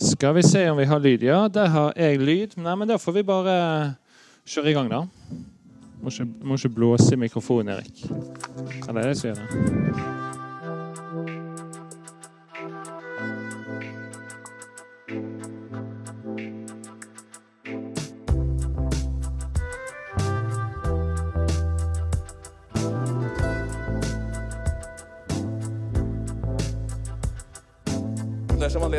Skal vi se om vi har lyd? Ja, der har jeg lyd. Nei, men da får vi bare kjøre i gang, da. Må ikke, må ikke blåse i mikrofonen, Erik. Eller er det som gjør det?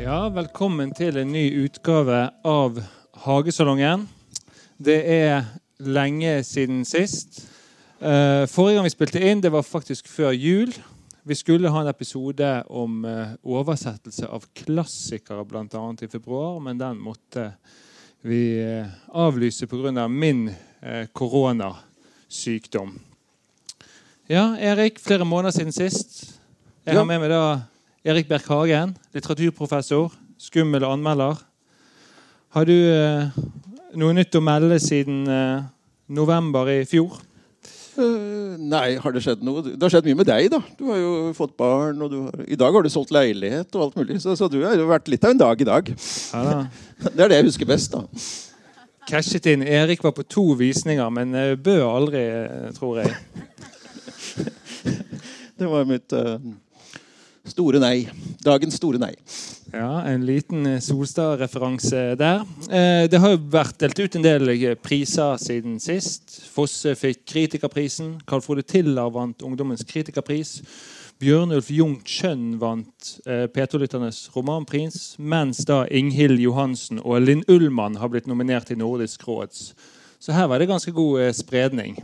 Ja, velkommen til en ny utgave av Hagesalongen. Det er lenge siden sist. Uh, forrige gang vi spilte inn, det var faktisk før jul. Vi skulle ha en episode om uh, oversettelse av klassikere bl.a. i februar, men den måtte vi uh, avlyse pga. Av min koronasykdom. Ja, Erik, flere måneder siden sist. Jeg har med meg da Erik Berk Hagen, litteraturprofessor, skummel anmelder. Har du eh, noe nytt å melde siden eh, november i fjor? Uh, nei, har det skjedd noe? Det har skjedd mye med deg, da. Du har jo fått barn, og har, i dag har du solgt leilighet og alt mulig. Så, så, du har jo vært litt av en dag i dag. Ja, det er det jeg husker best, da. Cashet inn. Erik var på to visninger, men uh, bød aldri, tror jeg. det var mitt uh, Store nei. Dagens store nei. Ja, En liten eh, Solstad-referanse der. Eh, det har jo vært delt ut en del eh, priser siden sist. Fosse fikk Kritikerprisen. Carl Frode Tiller vant Ungdommens kritikerpris. Bjørnulf Jung Kjønn vant P2-lytternes romanpris. Mens da Inghild Johansen og Linn Ullmann har blitt nominert til Nordisk råds. Så her var det ganske god spredning.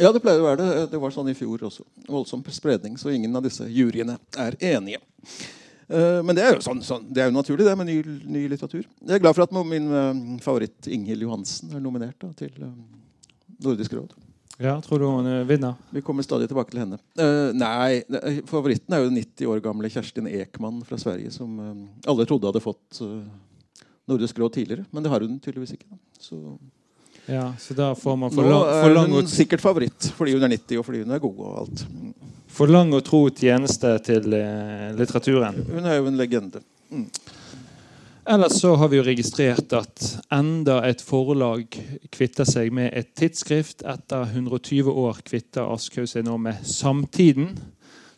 Ja, det pleier å være det. Det var sånn i fjor også. Voldsom spredning, så ingen av disse juryene er enige. Uh, men det er jo sånn, sånn, det er jo naturlig, det med ny, ny, litteratur. Jeg er glad for at min uh, favoritt Inghild Johansen er nominert da, til uh, Nordisk råd. Ja, Tror du hun vinner? Vi kommer stadig tilbake til henne. nei, Favoritten er jo 90 år gamle Kjerstin Ekman fra Sverige, som alle trodde hadde fått Nordisk råd tidligere. Men det har hun tydeligvis ikke. Så ja, Så da får man for, lang, for lang Nå er hun sikkert favoritt fordi hun er 90 og fordi hun er god. og alt. For lang og tro tjeneste til eh, litteraturen. Hun er jo en legende. Mm. Ellers så har vi jo registrert at enda et forlag kvitter seg med et tidsskrift. Etter 120 år kvitter Aschhaug seg nå med Samtiden,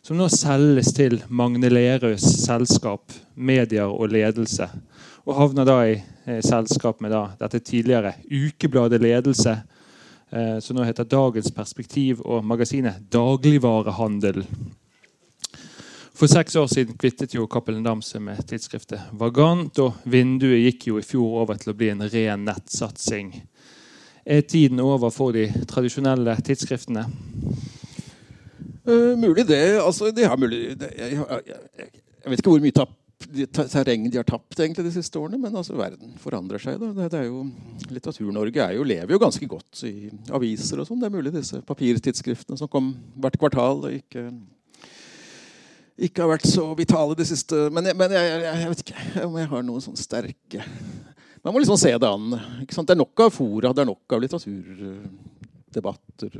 som nå selges til Magne Lerøes selskap Medier og ledelse og havner da i eh, selskap med da, dette tidligere ukebladet Ledelse, eh, som nå heter Dagens Perspektiv, og magasinet Dagligvarehandel. For seks år siden kvittet jo Cappelen Dam seg med tidsskriftet Vagant, og vinduet gikk jo i fjor over til å bli en ren nettsatsing. Er tiden over for de tradisjonelle tidsskriftene? Uh, mulig det. Altså, det er mulig det, jeg, jeg, jeg, jeg, vet ikke hvor mye tapp terreng de har tapt egentlig de siste årene. Men altså, verden forandrer seg. Er Litteratur-Norge lever jo ganske godt i aviser og sånn. Det er mulig disse papirtidsskriftene som kom hvert kvartal, ikke, ikke har vært så vitale de siste Men, jeg, men jeg, jeg, vet ikke om jeg har noen sånn sterke Man må liksom se det an. Det er nok av fora, det er nok av litteraturdebatter,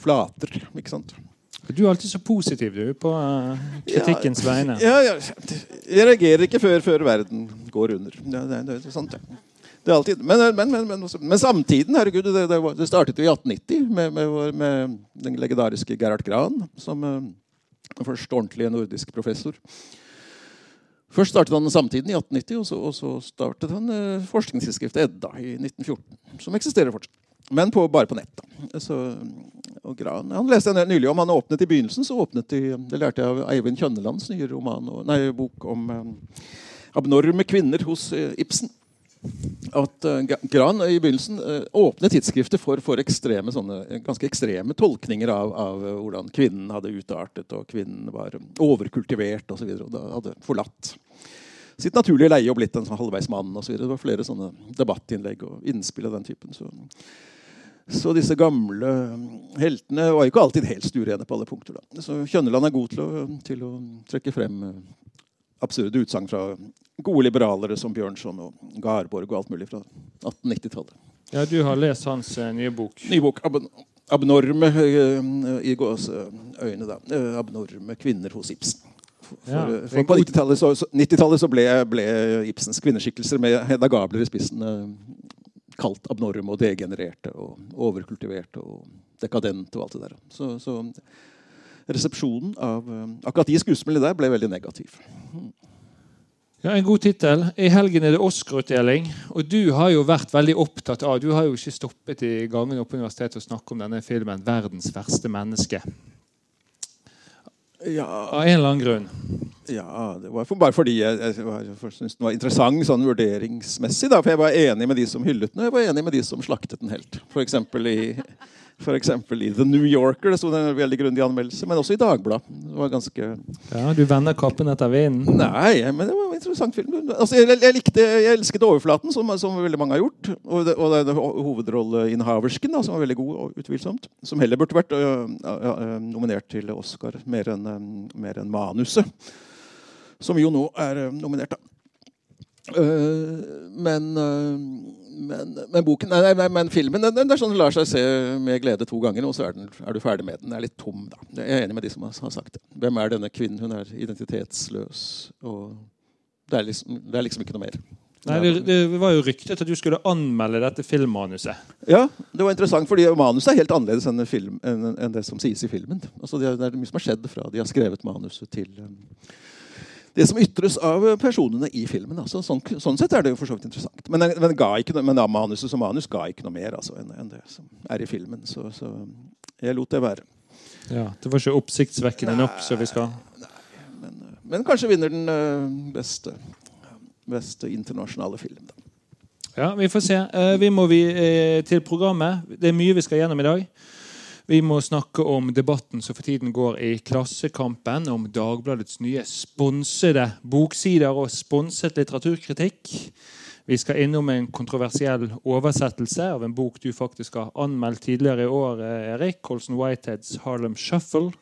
flater. ikke sant? Du er alltid så positiv du, på uh, kritikkens ja, vegne. Ja, ja, Jeg reagerer ikke før, før verden går under. Ja, det, det, er sant, det er alltid, men, men, men, men, samtiden herregud, det, det, startet jo i 1890 med, med, med den legendariske Gerhard Gran som uh, først ordentlig nordisk professor. Først startet han Samtiden i 1890, og så, og så startet han uh, forskningstidsskriftet Edda i 1914. Som eksisterer fortsatt. Men på, bare på nett. Så, Gran, han leste jeg nylig om han åpnet i begynnelsen. så åpnet de, Det lærte jeg av Eivind Kjønnelands nye roman, nei, bok om eh, abnorme kvinner hos eh, Ibsen. At eh, Gran i begynnelsen uh, åpnet tidsskriftet for, for ekstreme, sånne, ganske ekstreme tolkninger av, av hvordan kvinnen hadde utartet, og kvinnen var overkultivert osv. Og, og hadde forlatt sitt naturlige leie og blitt en sånn halvveis mann. Og så det var flere sånne debattinnlegg og innspill av den typen. Så, så disse gamle heltene var ikke alltid helt stuerene på alle punkter. Da. Så Kjønneland er god til å, til å trekke frem eh, absurde utsagn fra gode liberalere som Bjørnson og Garborg og alt mulig fra 1890-tallet. Ja, Du har lest hans uh, nye bok. Nye bok, ab Abnorme uh, i gåseøyne, da. Uh, abnorme kvinner hos Ibsen. For, Ja, for, på 90-tallet så, så, 90 så ble, ble Ibsens kvinneskikkelser med Hedda Gabler i spissen kalt abnorme og degenererte og overkultiverte og dekadente og alt det der. Så, så resepsjonen av eh, akkurat de skuespillene der ble veldig negativ. Ja, En god tittel. I helgen er det Oscar-utdeling. Og du har jo vært veldig opptatt av Du har jo ikke stoppet i gangen oppe på universitetet å snakke om denne filmen 'Verdens verste menneske'. Ja, Av en eller annen grunn. ja det var for, bare fordi jeg, jeg, jeg syntes den var interessant sånn vurderingsmessig. Da, for jeg var enig med de som hyllet den, og jeg var enig med de som slaktet den helt. For eksempel i, eksempel i The New Yorker det sto en veldig grundig anmeldelse, men også i Dagbladet. Det var ganske Ja, Du vender kappen etter vinden. Nei, men det var en interessant film. Altså, jeg, jeg, likte, jeg elsket overflaten, som, som veldig mange har gjort. Og, det, og hovedrolleinnehaversken, som var veldig god, og utvilsomt. Som heller burde vært øh, øh, nominert til Oscar, mer enn øh, en manuset. Som jo nå er nominert, da. Men, men, men boken Nei, nei, men filmen den, den er sånn lar seg se med glede to ganger, og så er, den, er du ferdig med den. Den er litt tom, da. Jeg er enig med de som har, har sagt det. Hvem er denne kvinnen? Hun er identitetsløs. Og det er liksom, det er liksom ikke noe mer. Nei, det, det var jo ryktet at du skulle anmelde dette filmmanuset. Ja, det var interessant, fordi manuset er helt annerledes enn, film, enn, enn det som sies i filmen. Altså, det, er, det er mye som har skjedd fra de har skrevet manuset til um, det som ytres av personene i filmen. Altså, sånn, sånn sett er det jo for så vidt interessant. Men, men, ga ikke noe, men manuset som manus ga ikke noe mer altså, enn, enn det som er i filmen. Så, så jeg lot det være. Ja, Det var ikke oppsiktsvekkende nok, så vi skal Men, men kanskje vinner den uh, beste, beste internasjonale film. Da. Ja, vi får se. Eh, Vi må vi eh, til programmet. Det er mye vi skal gjennom i dag. Vi må snakke om debatten som for tiden går i Klassekampen, om Dagbladets nye sponsede boksider og sponset litteraturkritikk. Vi skal innom en kontroversiell oversettelse av en bok du faktisk har anmeldt tidligere i år, eh, Erik. Colson Whiteheads 'Harlem Shuffle'.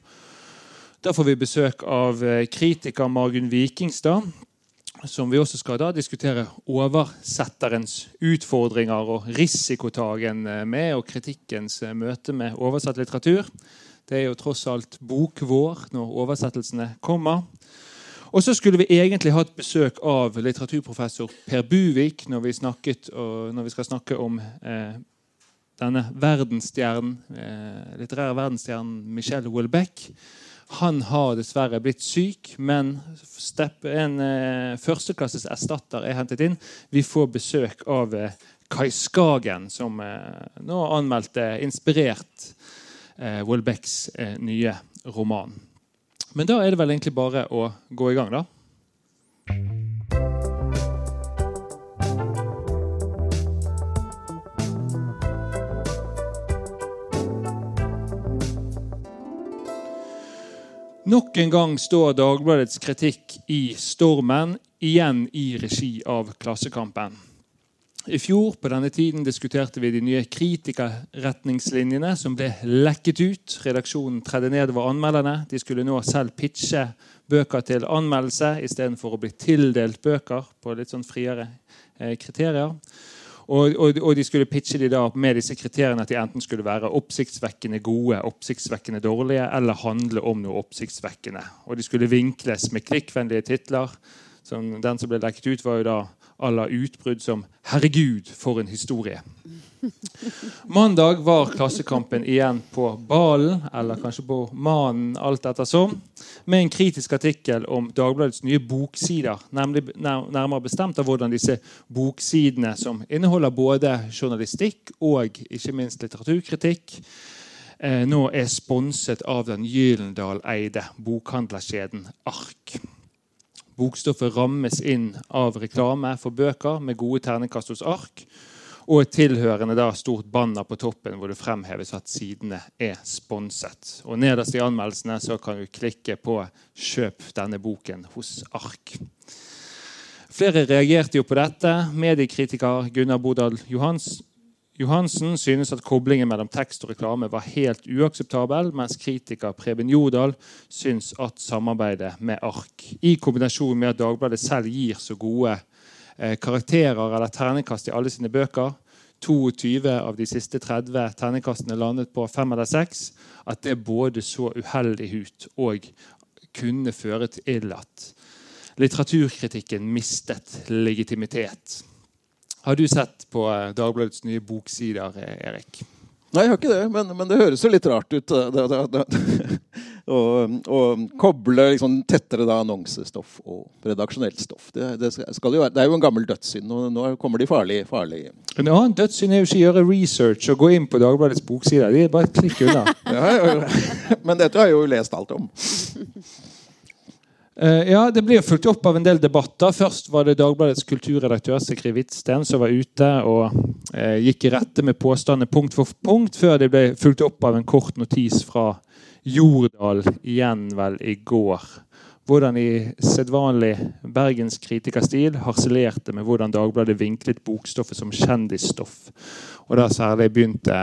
Da får vi besøk av eh, kritiker Margunn Vikingstad, som vi også skal da diskutere oversetterens utfordringer og risikotagen eh, med, og kritikkens eh, møte med oversatt litteratur. Det er jo tross alt bokvår når oversettelsene kommer. Og så skulle vi egentlig hatt besøk av litteraturprofessor Per Buvik når vi, snakket, når vi skal snakke om eh, denne verdensstjernen, eh, litterære verdensstjernen Michelle Houellebecq. Han har dessverre blitt syk, men en eh, førsteklasses erstatter er hentet inn. Vi får besøk av eh, Kai Skagen, som eh, nå anmeldte inspirert eh, nye roman. Men da er det vel egentlig bare å gå i gang, da. Nok en gang står Dagbladets kritikk i stormen, igjen i regi av Klassekampen. I fjor på denne tiden diskuterte vi de nye kritikerretningslinjene som ble lekket ut. Redaksjonen tredde nedover anmelderne. De skulle nå selv pitche bøker til anmeldelse istedenfor å bli tildelt bøker på litt sånn friere eh, kriterier. Og, og, og de skulle pitche de da med disse kriteriene at de enten skulle være oppsiktsvekkende gode, oppsiktsvekkende dårlige eller handle om noe oppsiktsvekkende. Og de skulle vinkles med klikkvennlige titler. Som den som ble lekket ut, var jo da à la utbrudd som 'Herregud, for en historie'. Mandag var Klassekampen igjen på ballen, eller kanskje på manen, alt ettersom, med en kritisk artikkel om Dagbladets nye boksider. Nemlig, nærmere bestemt av hvordan disse boksidene, som inneholder både journalistikk og ikke minst litteraturkritikk, eh, nå er sponset av den Gyldendal-eide bokhandlerkjeden Ark. Bokstoffet rammes inn av reklame for bøker med gode terningkast hos ark. Og et tilhørende da stort banner på toppen hvor det fremheves at sidene er sponset. Og Nederst i anmeldelsene så kan du klikke på 'Kjøp denne boken hos Ark'. Flere reagerte jo på dette. Mediekritiker Gunnar Bodal Johans, Johansen synes at koblingen mellom tekst og reklame var helt uakseptabel, mens kritiker Preben Jordal syns at samarbeidet med ark, i kombinasjon med at Dagbladet selv gir så gode eh, karakterer eller terningkast i alle sine bøker, 22 av de siste 30 terningkastene landet på fem eller seks, at det både så uheldig ut og kunne føre til at litteraturkritikken mistet legitimitet. Har du sett på eh, Dagbladets nye boksider, eh, Erik? Nei, jeg har ikke det, men, men det høres jo litt rart ut. Det, det, det, å, koble liksom tettere da annonsestoff og redaksjonelt stoff. Det, det, jo, det, er jo en gammel dødssynd, og nå kommer de farlig. farlig. En annen dødssynd er jo ikke å gjøre research og gå inn på Dagbladets boksider. De er bare et klikk unna. ja, men dette har jeg jo lest alt om. Uh, ja, Det blir fulgt opp av en del debatter. Først var det Dagbladets kulturredaktør Sikri Hvitsten som var ute og uh, gikk i rette med påstandene punkt for punkt, før det ble fulgt opp av en kort notis fra Jordal igjen vel i går. Hvordan i sedvanlig bergenskritikerstil harselerte med hvordan Dagbladet vinklet bokstoffet som kjendisstoff. Og da særlig begynte,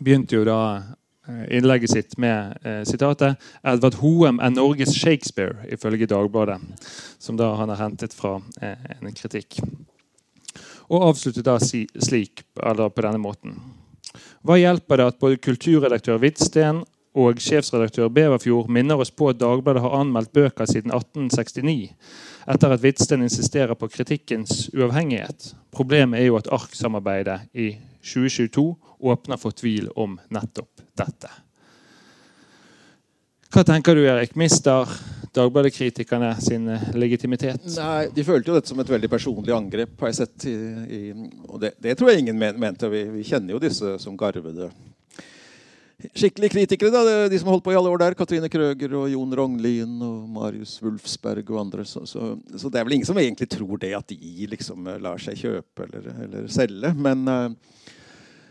begynte jo da Eh, innlegget sitt med eh, sitatet 'Edvard Hoem er Norges Shakespeare', ifølge Dagbladet. Som da han har hentet fra eh, en kritikk. Og avsluttet da si, slik, eller på denne måten. Hva hjelper det at både kulturredaktør Hvitsten og sjefsredaktør Beverfjord minner oss på at Dagbladet har anmeldt bøker siden 1869, etter at Hvitsten insisterer på kritikkens uavhengighet? Problemet er jo at ARK-samarbeidet i 2022 åpner for tvil om nettopp dette. Hva tenker du, Erik? Mister Dagbladet-kritikerne sin legitimitet? Nei, De følte jo dette som et veldig personlig angrep. har jeg sett. I, i, og det, det, tror jeg ingen mente. Vi, vi, kjenner jo disse som garvede skikkelige kritikere. da, De som holdt på i alle år der. Katrine Krøger og Jon Rognlien og Marius Wulfsberg og andre. Så, så, så, det er vel ingen som egentlig tror det at de liksom lar seg kjøpe eller, eller selge. Men uh,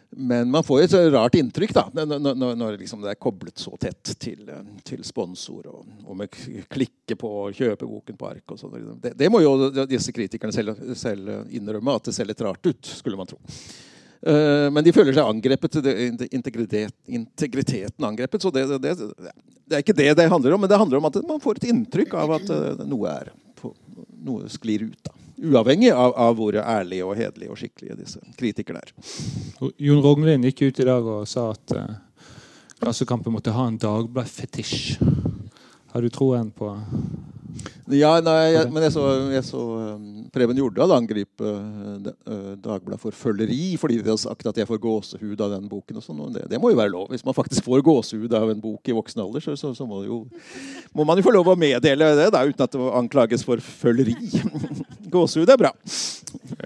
men man får et rart inntrykk da, når, når, når liksom det er koblet så tett til, til sponsor, og, og, med klikke på å kjøpe boken på ark. og sånt. Det, det, må jo disse kritikerne selv, selv, innrømme, at det ser litt rart ut, skulle man tro. Uh, men de føler seg angrepet, integritet, integriteten angrepet. Så det, det, det, er ikke det det handler om, men det handler om at man får et inntrykk av at uh, noe, er, noe sklir ut. da. Uavhengig av, av, hvor ærlige og hederlige og skikkelige disse kritikerne er. Jon Rognlien gikk ut i dag og sa at uh, Klassekampen måtte ha en Dagblad-fetisj. Har du troen på ja, nei, jeg, men jeg så, jeg så um, Preben Jordal angripe uh, uh, Dagbladet for føleri fordi de har sagt at jeg får gåsehud av den boken. og sånn, og det, det, må jo være lov. Hvis man faktisk får gåsehud av en bok i voksen alder, så, så, så må, jo, må, man jo få lov å meddele det da, uten at det anklages for føleri. gåsehud er bra.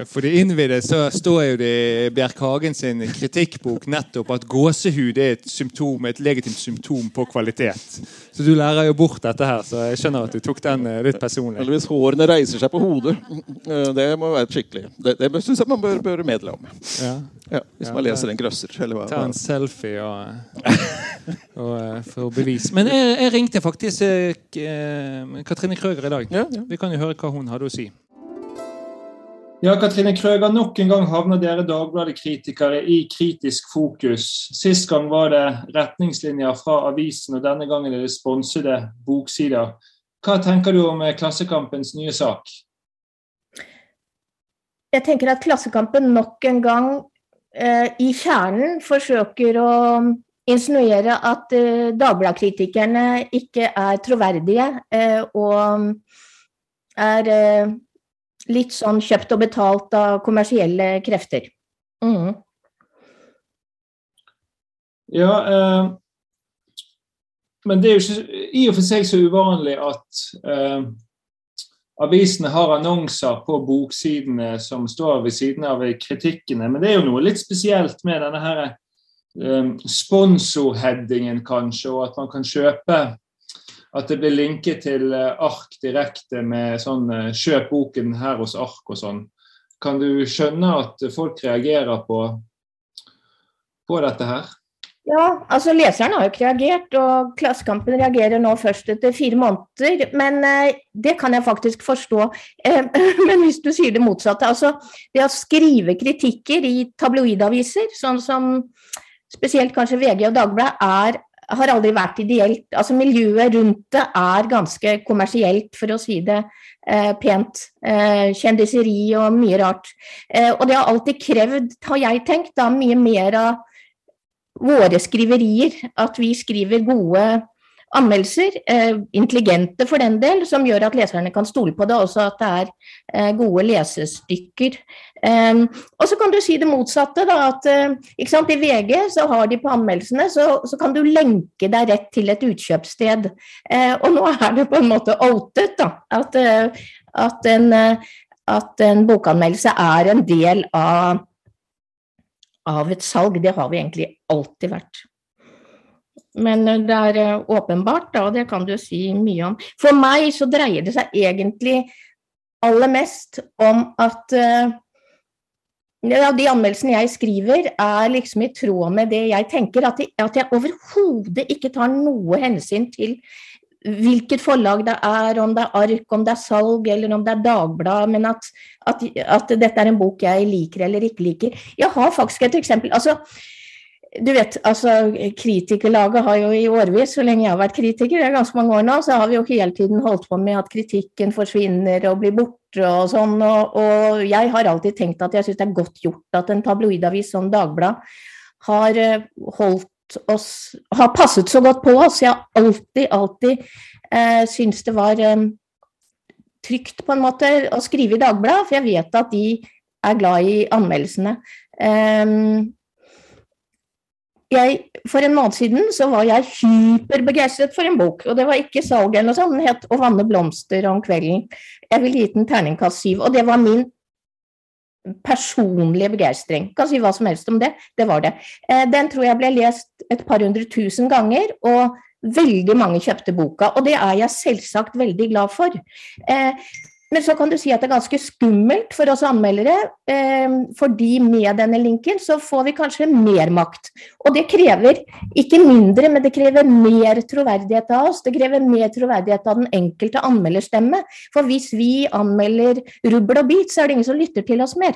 For de innvidde så står jo det i Bjerkhagen sin kritikkbok nettopp at gåsehud er et symptom, et legitimt symptom på kvalitet. Så du lærer jo bort dette her, så jeg skjønner at du tok den eh, litt personlig. Eller hvis hårene reiser seg på hodet. Eh, det må være skikkelig. Det, det syns jeg man bør, bør medle om. Ja. Ja, hvis ja, man leser en grøsser. Eller hva. Ta en selfie og, og for få bevis. Men jeg, jeg ringte faktisk eh, Katrine Krøger i dag. Vi kan jo høre hva hun hadde å si. Ja, Katrine Krøger, nok en gang havner dere Dagbladet-kritikere i kritisk fokus. Sist gang var det retningslinjer fra avisen, og denne gangen er det sponsede boksider. Hva tenker du om Klassekampens nye sak? Jeg tenker at Klassekampen nok en gang eh, i kjernen forsøker å insinuere at eh, Dagbladet-kritikerne ikke er troverdige eh, og er eh, litt sånn kjøpt og betalt av kommersielle krefter. Mm. Ja, eh, men det er jo ikke i og for seg så uvanlig at eh, avisene har annonser på boksidene som står ved siden av kritikkene. Men det er jo noe litt spesielt med denne her eh, sponsorheadingen, kanskje, og at man kan kjøpe at det blir linket til eh, ark direkte med sånn eh, 'kjøp boken her hos ark' og sånn. Kan du skjønne at folk reagerer på, på dette her? Ja, altså leseren har jo ikke reagert, og Klassekampen reagerer nå først etter fire måneder. Men eh, det kan jeg faktisk forstå. Eh, men hvis du sier det motsatte, altså det å skrive kritikker i tabloidaviser, sånn som spesielt kanskje VG og Dagbladet, har aldri vært ideelt. Altså Miljøet rundt det er ganske kommersielt, for å si det eh, pent. Eh, kjendiseri og mye rart. Eh, og det har alltid krevd, har jeg tenkt, da mye mer av våre skriverier. At vi skriver gode anmeldelser, eh, intelligente for den del, som gjør at leserne kan stole på det. Også at det er eh, gode lesestykker. Um, og så kan du si det motsatte. da, at I VG så har de på anmeldelsene, så, så, kan du lenke deg rett til et utkjøpssted. Og nå er det på en måte outet da, at, at, en, at en bokanmeldelse er en del av av et salg. Det har vi egentlig alltid vært. Men eh, det er eh, åpenbart, og det kan du si mye om. For meg så dreier det seg egentlig aller mest om at uh, ja, de anmeldelsene jeg skriver, er liksom i tråd med det jeg tenker. At, jeg, at jeg overhodet ikke tar noe hensyn til hvilket forlag det er, om det er ark, om det er salg eller om det er Dagblad, men at, at, at, dette er en bok jeg liker eller ikke liker. Jeg har faktisk et eksempel. altså du vet, altså Kritikerlaget har jo i årevis, så lenge jeg har vært kritiker, det er ganske mange år nå, så har vi jo hele tiden holdt på med at kritikken forsvinner og blir borte og sånn. Og, og jeg har alltid tenkt at jeg syns det er godt gjort at en tabloidavis som Dagbladet har eh, holdt oss Har passet så godt på oss. Jeg har alltid, alltid eh, syntes det var eh, trygt på en måte å skrive i Dagbladet, for jeg vet at de er glad i anmeldelsene. Eh, jeg, for en måned siden så var jeg hyperbegeistret for en bok. Og det var ikke salg eller noe sånt, den het 'Å vanne blomster om kvelden'. Jeg ville gitt den terningkast syv. Og det var min personlige begeistring. Kan si hva som helst om det. Det var det. Eh, den tror jeg ble lest et par hundre tusen ganger, og veldig mange kjøpte boka. Og det er jeg selvsagt veldig glad for. Men så kan du si at det er ganske skummelt for oss anmeldere, eh, fordi med denne linken så får vi kanskje mer makt. Og det krever ikke mindre, men det krever mer troverdighet av oss. Det krever mer troverdighet av den enkelte anmelderstemme. For hvis vi anmelder rubbel og bit, så er det ingen som lytter til oss mer.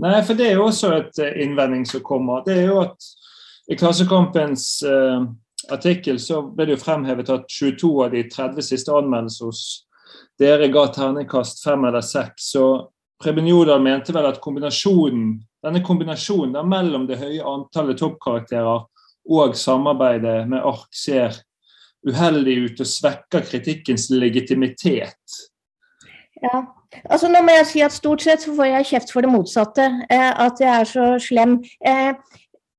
Nei, for det er jo også et eh, innvending som kommer. Det er jo at i Klassekampens uh, artikkel så ble det jo fremhevet at 22 av de 30 siste anmeldelsene hos dere ga terningkast fem eller seks. Så Preben Jordal mente vel at kombinasjonen, denne kombinasjonen der mellom det høye antallet toppkarakterer og samarbeidet med ARK ser uheldig ut og svekker kritikkens legitimitet. Ja, altså nå må jeg si at Stort sett så får jeg kjeft for det motsatte. Eh, at jeg er så slem. Eh,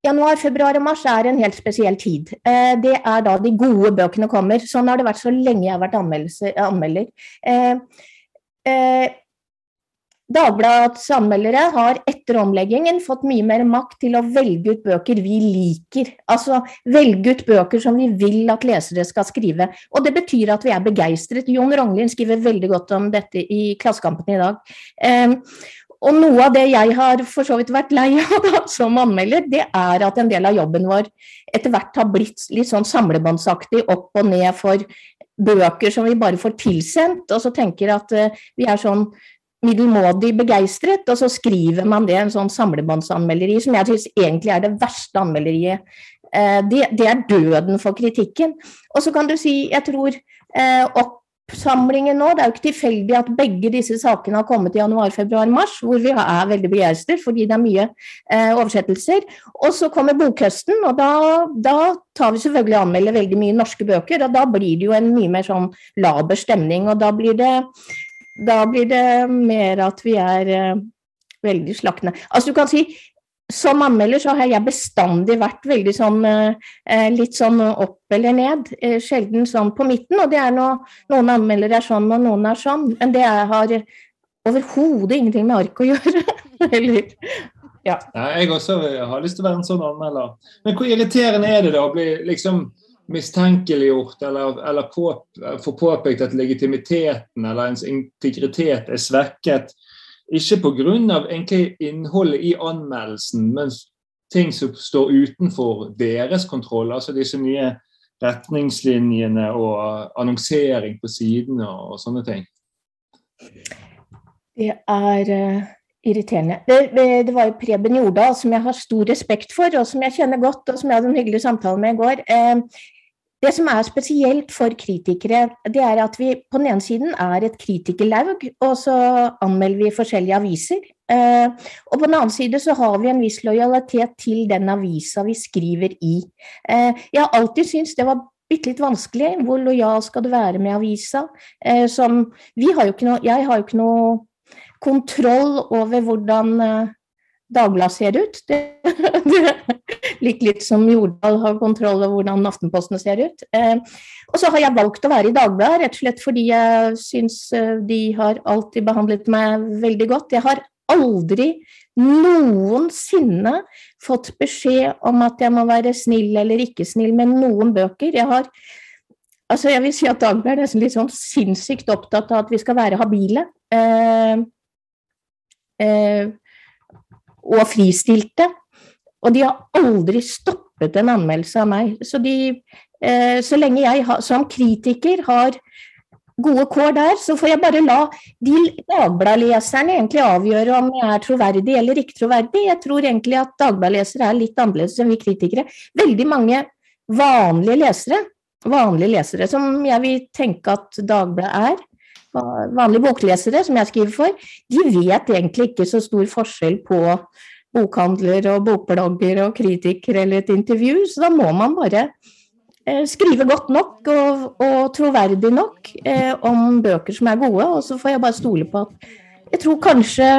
Januar, februar og mars er en helt spesiell tid. Eh, det er da de gode bøkene kommer. Sånn har det vært så lenge jeg har vært anmelder. Eh, eh, Dagbladets anmeldere har etter omleggingen fått mye mer makt til å velge ut bøker vi liker. Altså velge ut bøker som vi vil at lesere skal skrive. Og det betyr at vi er begeistret. Jon Rognlien skriver veldig godt om dette i Klassekampen i dag. Og noe av det jeg har for så vidt vært lei av da, som anmelder, det er at en del av jobben vår etter hvert har blitt litt sånn samlebåndsaktig opp og ned for bøker som vi bare får tilsendt, og så tenker at uh, vi er sånn middelmådig begeistret, og så skriver man det en sånn samlebåndsanmelderi som jeg syns egentlig er det verste anmelderiet. Uh, det, det, er døden for kritikken. Og så kan du si, jeg tror uh, opp oppsamlingen nå. Det er jo ikke tilfeldig at begge disse sakene har kommet i januar, februar, mars, hvor vi er veldig begeistret fordi det er mye eh, oversettelser. Og så kommer bokhøsten, og da, da tar vi selvfølgelig og anmelder veldig mye norske bøker. Og da blir det jo en mye mer sånn laber stemning, og da blir det, da blir det mer at vi er eh, veldig slakne. Altså du kan si som anmelder så har jeg bestandig vært veldig sånn eh, litt sånn opp eller ned. Eh, sjelden sånn på midten. Og det er noe, noen anmeldere er sånn, og noen er sånn. Men det har overhodet ingenting med ark å gjøre. eller, ja. ja. Jeg også har lyst til å være en sånn anmelder. Men hvor irriterende er det da å bli liksom mistenkeliggjort eller, eller på, få påpekt at legitimiteten eller ens integritet er svekket ikke pga. innholdet i anmeldelsen, men ting som står utenfor deres kontroll. Altså disse nye retningslinjene og annonsering på sidene og sånne ting. Det er uh, irriterende. Det, det, var jo Preben Jordal, som jeg har stor respekt for, og som jeg kjenner godt, og som jeg hadde en hyggelig samtale med i går. Uh, det som er spesielt for kritikere, det er at vi på den ene siden er et kritikerlaug, og så anmelder vi forskjellige aviser. Uh, og på den annen side så har vi en viss lojalitet til den avisa vi skriver i. Uh, jeg har alltid syntes det var bitte litt vanskelig. Hvor lojal skal du være med avisa? Uh, som, har noe, jeg har jo ikke noe kontroll over hvordan Dagbladet ser ut. Det, det like litt som Jordal har kontroll over hvordan Aftenposten ser ut. Eh, og så har jeg valgt å være i Dagbladet rett og slett fordi jeg syns eh, de har alltid behandlet meg veldig godt. Jeg har aldri noensinne fått beskjed om at jeg må være snill eller ikke snill med noen bøker. Jeg har altså jeg vil si at Dagbladet er nesten litt sånn sinnssykt opptatt av at vi skal være habile. Eh, eh, og fristilte. Og de har aldri stoppet en anmeldelse av meg. Så, de, eh, så lenge jeg som kritiker har gode kår der, så får jeg bare la de Dagbladet-leserne egentlig avgjøre om jeg er troverdig eller ikke troverdig. Jeg tror egentlig at Dagbladet-lesere er litt annerledes enn vi kritikere. Veldig mange vanlige lesere, vanlige lesere som jeg vil tenke at Dagbladet er, vanlige boklesere som jeg skriver for, de vet egentlig ikke så stor forskjell på bokhandler og bokblogger og kritiker eller et intervju, så da må man bare eh, skrive godt nok og, og troverdig nok eh, om bøker som er gode, og så får jeg bare stole på at Jeg tror kanskje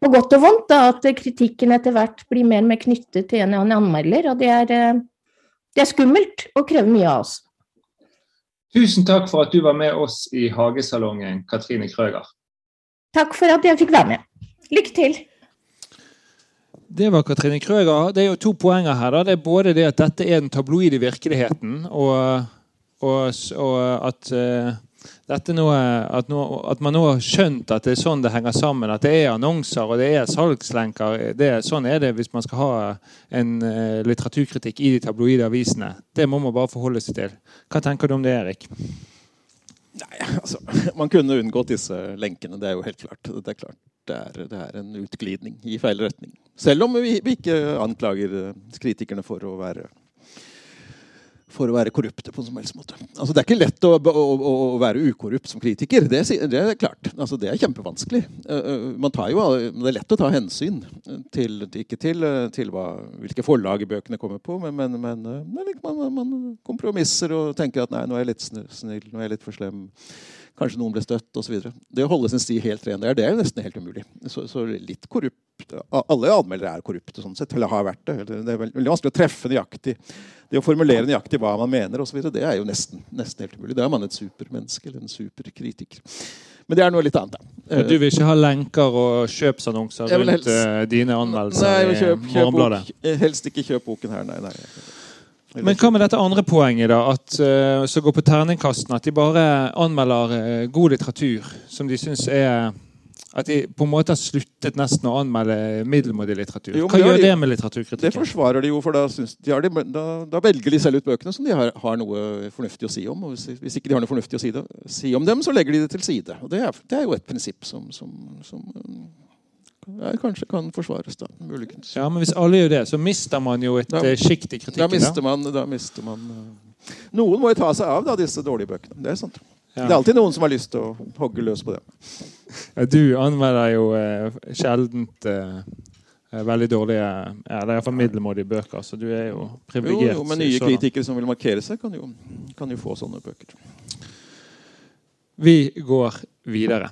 på godt og vondt da, at kritikken etter hvert blir mer og mer knyttet til en eller annen anmelder, og det er, eh, det er skummelt og krever mye av oss. Tusen takk for at du var med oss i Hagesalongen, Katrine Krøger. Takk for at jeg fikk være med. Lykke til. Det var Katrine Krøger. Det er jo to poenger her. Da. Det er både det at dette er den tabloide virkeligheten, og, og, og at uh, nå, at, nå, at, man nå har skjønt at det er sånn det henger sammen. At det er annonser og det er salgslenker. Det, sånn er det hvis man skal ha en uh, litteraturkritikk i de tabloide avisene. Det må man bare forholde seg til. Hva tenker du om det, Erik? Nei, altså, Man kunne unngått disse lenkene. Det er jo helt klart. Det er, klart. Det er, det er en utglidning i feil retning. Selv om vi, vi ikke anklager eh, kritikerne for å være for å være korrupte på en som helst måte. Altså, det er ikke lett å, å, å være ukorrupt som kritiker. Det, det er klart. Altså, det er kjempevanskelig. Uh, jo, det er lett å ta hensyn til, ikke til, til hva, hvilke forlag bøkene kommer på, men, men, men man, man, kompromisser og tenker at nei, nå er jeg litt snill, nå er jeg litt for slem. Kanskje noen ble støtt osv. Det å holde sin sti helt ren der, det er jo nesten helt umulig. Så, så litt korrupt Alle anmeldere er korrupte, sånn sett, eller har vært det. Det er veldig vanskelig å treffe nøyaktig det å formulere nøyaktig hva man mener, og så videre, det er jo nesten, nesten helt umulig. Da er man et supermenneske eller en superkritiker. Men det er noe litt annet. Da. Du vil ikke ha lenker og kjøpsannonser rundt helst, uh, dine anmeldelser nei, kjøp, kjøp i Morgenbladet? Eh, helst ikke kjøp boken her, nei. nei. Men hva med dette andre poenget, da, at, uh, som går på terningkastene? At de bare anmelder uh, god litteratur som de syns er at de på en måte har sluttet nesten å anmelde middelmådig litteratur. Jo, Hva gjør de, det med litteraturkritikken? Det forsvarer de jo, for da, de de, da, da, velger de selv ut bøkene som de har, har, noe fornuftig å si om. og hvis, hvis, ikke de har noe fornuftig å si, det, si, om dem, så legger de det til side. Og Det er, det er jo et prinsipp som, som, som ja, kanskje kan forsvares. da, muligens. Ja, Men hvis alle gjør det, så mister man jo et eh, sjikt i kritikken. Da mister man, da mister man uh, Noen må jo ta seg av da, disse dårlige bøkene. Det er sant. Ja. Det er alltid noen som har lyst til å hogge løs på det. Ja, du anmelder jo eh, sjeldent eh, veldig dårlige eller iallfall middelmådige bøker, så du er jo privilegert. Jo, jo, men nye kritikere som vil markere seg, kan jo, kan jo få sånne bøker. Vi går videre.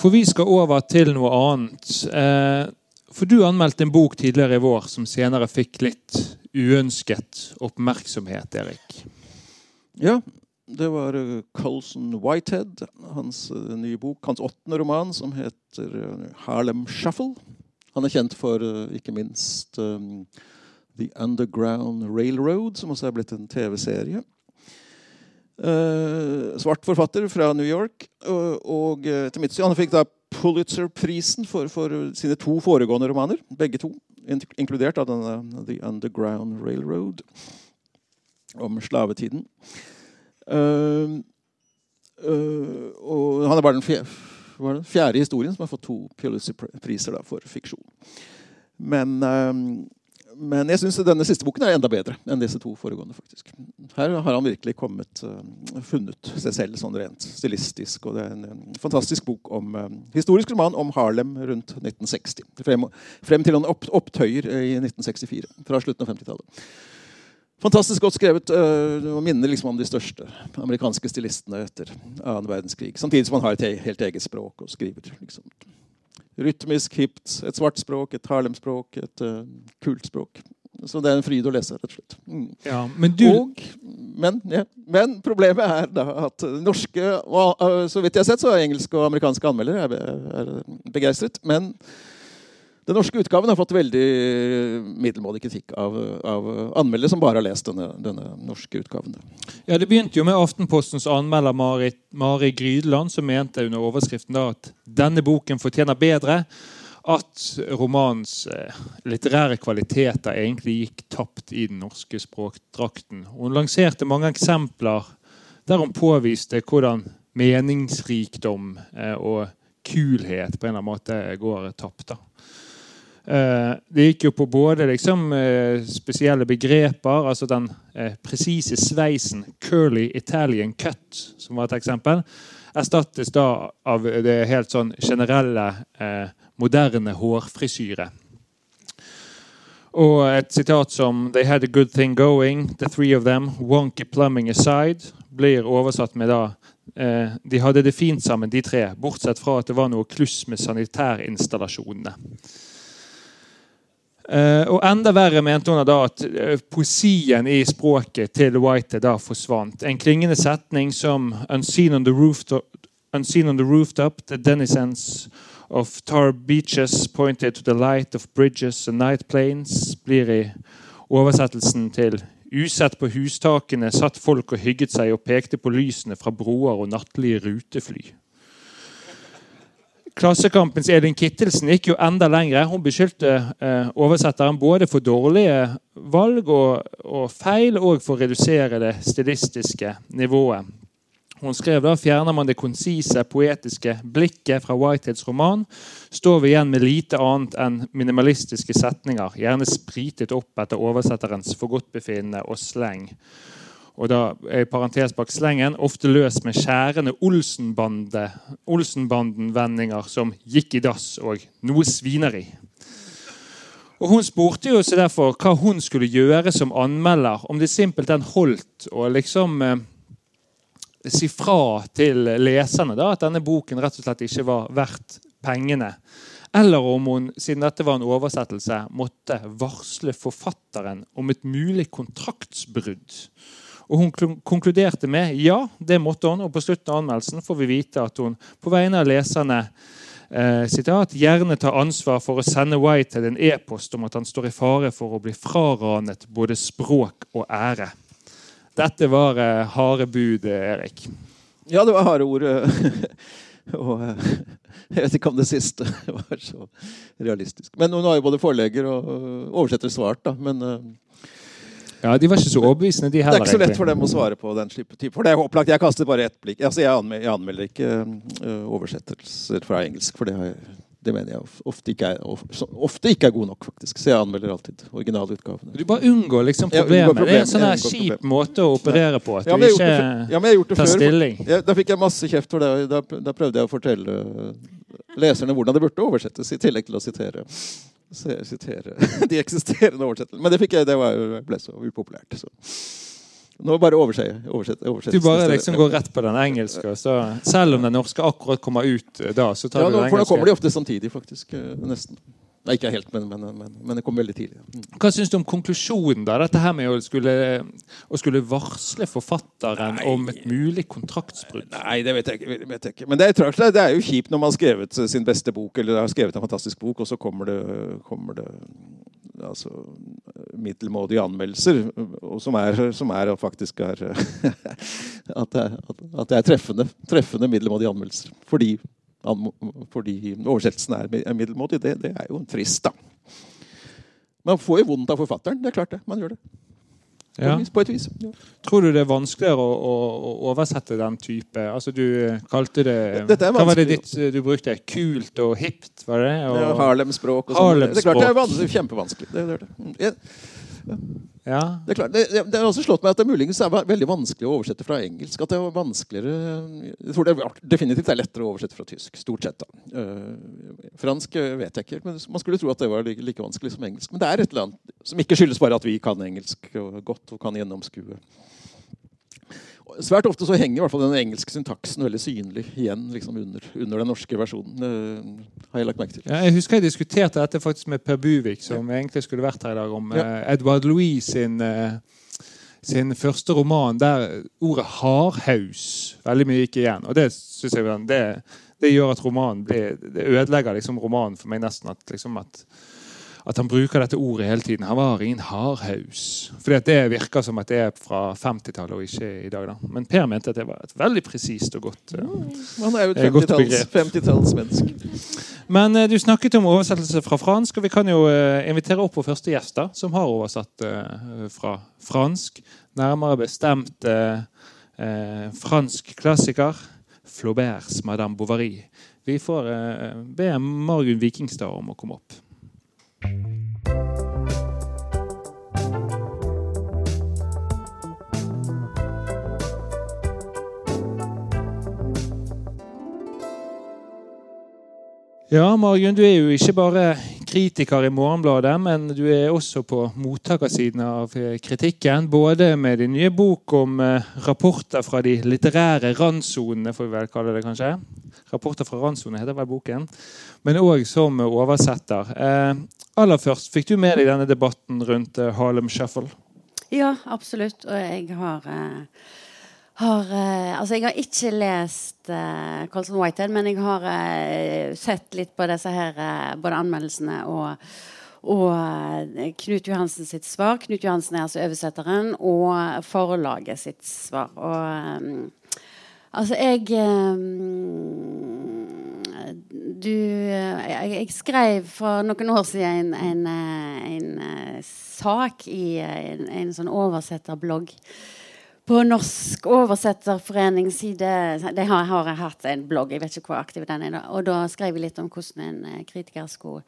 For vi skal over til noe annet. Eh, for du anmeldte en bok tidligere i vår som senere fikk litt uønsket oppmerksomhet, Erik. Ja, det var eh, Colson Whitehead, hans eh, nye bok, hans åttende roman, som heter Harlem Shuffle. Han er kjent for ikke minst The Underground Railroad, som også er blitt en TV-serie. Uh, svart forfatter fra New York. Og, og til mitt syn, Han fikk da Pulitzer-prisen for, for, sine to foregående romaner. Begge to. Inkludert av denne The Underground Railroad om slavetiden. Uh, uh, og han er bare den fjerde, fjerde, historien som har fått to Pulitzer-priser for fiksjon. Men uh, men jeg syns denne siste boken er enda bedre enn disse to foregående. faktisk. Her har han virkelig kommet, uh, funnet seg selv sånn rent stilistisk. og Det er en, fantastisk bok om uh, historisk roman om Harlem rundt 1960. Frem, frem til han opp, opptøyer i 1964. Fra slutten av 50-tallet. Fantastisk godt skrevet. Og minner liksom om de største amerikanske stilistene etter annen verdenskrig. Samtidig som han har et helt eget språk og skriver liksom rytmisk, hipt. Et svart språk, et Harlem-språk, et uh, kult språk. Så det er en fryd å lese, rett og slett. Mm. Ja, men, du... og, men, ja, men, problemet er da at norske og, uh, Så vidt jeg har sett, så er engelske og amerikanske anmeldere er, er begeistret. Men den norske utgaven har fått veldig middelmådig kritikk av, av anmeldere som bare har lest denne, denne, norske utgaven. Ja, Det begynte jo med Aftenpostens anmelder Mari, Mari Grydeland, som mente under overskriften da at denne boken fortjener bedre. At romanens eh, litterære kvaliteter egentlig gikk tapt i den norske språkdrakten. Hun lanserte mange eksempler der hun påviste hvordan meningsrikdom eh, og kulhet på en eller annen måte går tapt. da. Eh, det gikk jo på både liksom, eh, spesielle begreper, altså den eh, presise sveisen, curly Italian cut, som var et eksempel, erstattes da av det helt sånn generelle, moderne hårfrisyre. Og et sitat som 'They had a good thing going, the three of them, wonky plumbing aside', blir oversatt med da De hadde det fint sammen, de tre, bortsett fra at det var noe kluss med sanitærinstallasjonene. Uh, og enda verre mente hun da at uh, poesien i språket til White da forsvant. En klingende setning som Unseen on the rooftop, on the, rooftop the denizens of tar beaches pointed to the light of bridges and night planes blir i oversettelsen til Usett på hustakene satt folk og hygget seg og pekte på lysene fra broer og nattlige rutefly. Klassekampens Elin Kittelsen gikk jo enda lenger. Hun beskyldte eh, oversetteren både for dårlige valg og, og, feil, og for å redusere det stilistiske nivået. Hun skrev da fjerner man det konsise, poetiske blikket fra Whiteheads roman, står vi igjen med lite annet enn minimalistiske setninger, gjerne spritet opp etter oversetterens forgodtbefinnende og sleng og da er parentes bak slengen, ofte løst med skjærende Olsenbanden-vendinger som 'gikk i dass' og 'noe svineri'. Og Hun spurte jo seg derfor hva hun skulle gjøre som anmelder, om det simpelthen holdt å liksom eh, si fra til leserne da, at denne boken rett og slett ikke var verdt pengene. Eller om hun, siden dette var en oversettelse, måtte varsle forfatteren om et mulig kontraktsbrudd. Og Hun konkluderte med ja, det måtte hun. Og på slutten av anmeldelsen får vi vite at hun på vegne av leserne eh, sitat, gjerne tar ansvar for å sende Whitehead en e-post om at han står i fare for å bli fraranet både språk og ære. Dette var eh, harde bud, Erik. Ja, det var harde ord. og eh, jeg vet ikke om det siste var så realistisk. Men hun har jo både forlegger og oversetter svart. da, men... Eh, ja, De var ikke så overbevisende, de heller. Det er ikke så lett for dem å svare på den type. For det er opplagt. Jeg kastet bare ett blikk. Altså, jeg, anmelder, jeg anmelder ikke uh, oversettelser fra engelsk, for det, har jeg, det mener jeg ofte ikke, er, ofte ikke er god nok, faktisk. Så jeg anmelder alltid originalutgavene. Du bare unngår liksom problemet. Problem. Det er en sånn her kjip måte å operere på. At ja, du ikke ja, tar stilling. Ja, da fikk jeg masse kjeft for det. Da, da prøvde jeg å fortelle leserne hvordan det burde oversettes, i tillegg til å sitere sitere de eksisterende oversettelsene. Men det, fikk jeg, det var, ble så upopulært. Så. Nå bare oversett, oversett, oversett. Du bare liksom går rett på den engelske. Så selv om den norske akkurat kommer ut eh, da, så tar ja, du den engelske. For da kommer de ofte samtidig, faktisk. Eh, nesten. Nei, ikke helt, men, men, men, men, det kom veldig tidlig. Mm. Hva syns du om konklusjonen? da? Dette her med å skulle, å skulle varsle forfatteren nei, om et mulig kontraktsbrudd? Nei, det vet jeg, ikke, vet jeg ikke. Men det er, det er, jo kjipt når man har skrevet sin beste bok, eller har skrevet en fantastisk bok, og så kommer det, kommer det altså, middelmådige anmeldelser. Som er, som er faktisk er at, det at det er treffende, treffende middelmådige anmeldelser. Fordi, fordi oversettelsen er middelmådig. Det, det, er jo en frist, da. Man får jo vondt av forfatteren. Det er klart det. Man gjør det. Ja. På et vis. Ja. Tror du det er vanskeligere å, å, å, oversette den type Altså Du kalte det Hva var det ditt du brukte? Kult og hipt? var det? Og, ja, Harlem-språk. Harlem det er klart det er kjempevanskelig. Det, det, det. Ja. Det, er klart, det, det, har også slått meg at det muligens er veldig vanskelig å oversette fra engelsk. At det er vanskeligere Jeg tror det er definitivt er lettere å oversette fra tysk. Stort sett. da. Uh, fransk eh, vet jeg ikke, men man skulle tro at det var like, like, vanskelig som engelsk. Men det er et eller annet som ikke skyldes bare at vi kan engelsk godt og kan gjennomskue Svært ofte så henger i hvert fall den engelske syntaksen veldig synlig igjen liksom under, under, den norske versjonen. Uh, har Jeg lagt merke til. Ja, jeg husker jeg diskuterte dette faktisk med Per Buvik, som ja. egentlig skulle vært her i dag, om ja. uh, Edward Louis sin, uh, sin første roman, der ordet 'hardhaus' veldig mye gikk igjen. Og det synes jeg det, det gjør at romanen blir, det ødelegger liksom romanen for meg nesten. at, liksom at at han bruker dette ordet hele tiden. Han var ingen hardhaus. Fordi det virker som at det er fra 50-tallet og ikke i dag. Da. Men Per mente at det var et veldig presist og godt, uh, Han er jo et 50-tallsmenneske. 50 Men uh, du snakket om oversettelse fra fransk, og vi kan jo uh, invitere opp vår første gjest, da, som har oversatt fra fransk. Nærmere bestemt fransk klassiker. Flauberts 'Madame Bovary'. Vi får be Margunn Vikingstad om å komme opp. Ja, Margunn, du er jo ikke bare kritiker i Morgenbladet, men du er også på mottakersiden av kritikken. Både med din nye bok om eh, rapporter fra de litterære randsonene, får vi vel kalle det kanskje. Rapporter fra randsonene heter vel boken. Men òg som oversetter. Eh, aller først, fikk du med deg denne debatten rundt eh, Harlem Shuffle? Ja, absolutt. Og jeg har eh har uh, Altså, jeg har ikke lest uh, Colson Whitehead, men jeg har uh, sett litt på disse her, både anmeldelsene og, og Knut Johansen sitt svar. Knut Johansen er altså oversetteren, og forlaget sitt svar. Og um, altså, jeg Du jeg, jeg, skrev for noen år siden en, en, en sak i en, en sånn oversetterblogg på Norsk oversetterforening side De har, har hatt en blogg, jeg vet ikke hvor aktiv den er. Og da skrev jeg litt om hvordan en eh, kritiker skulle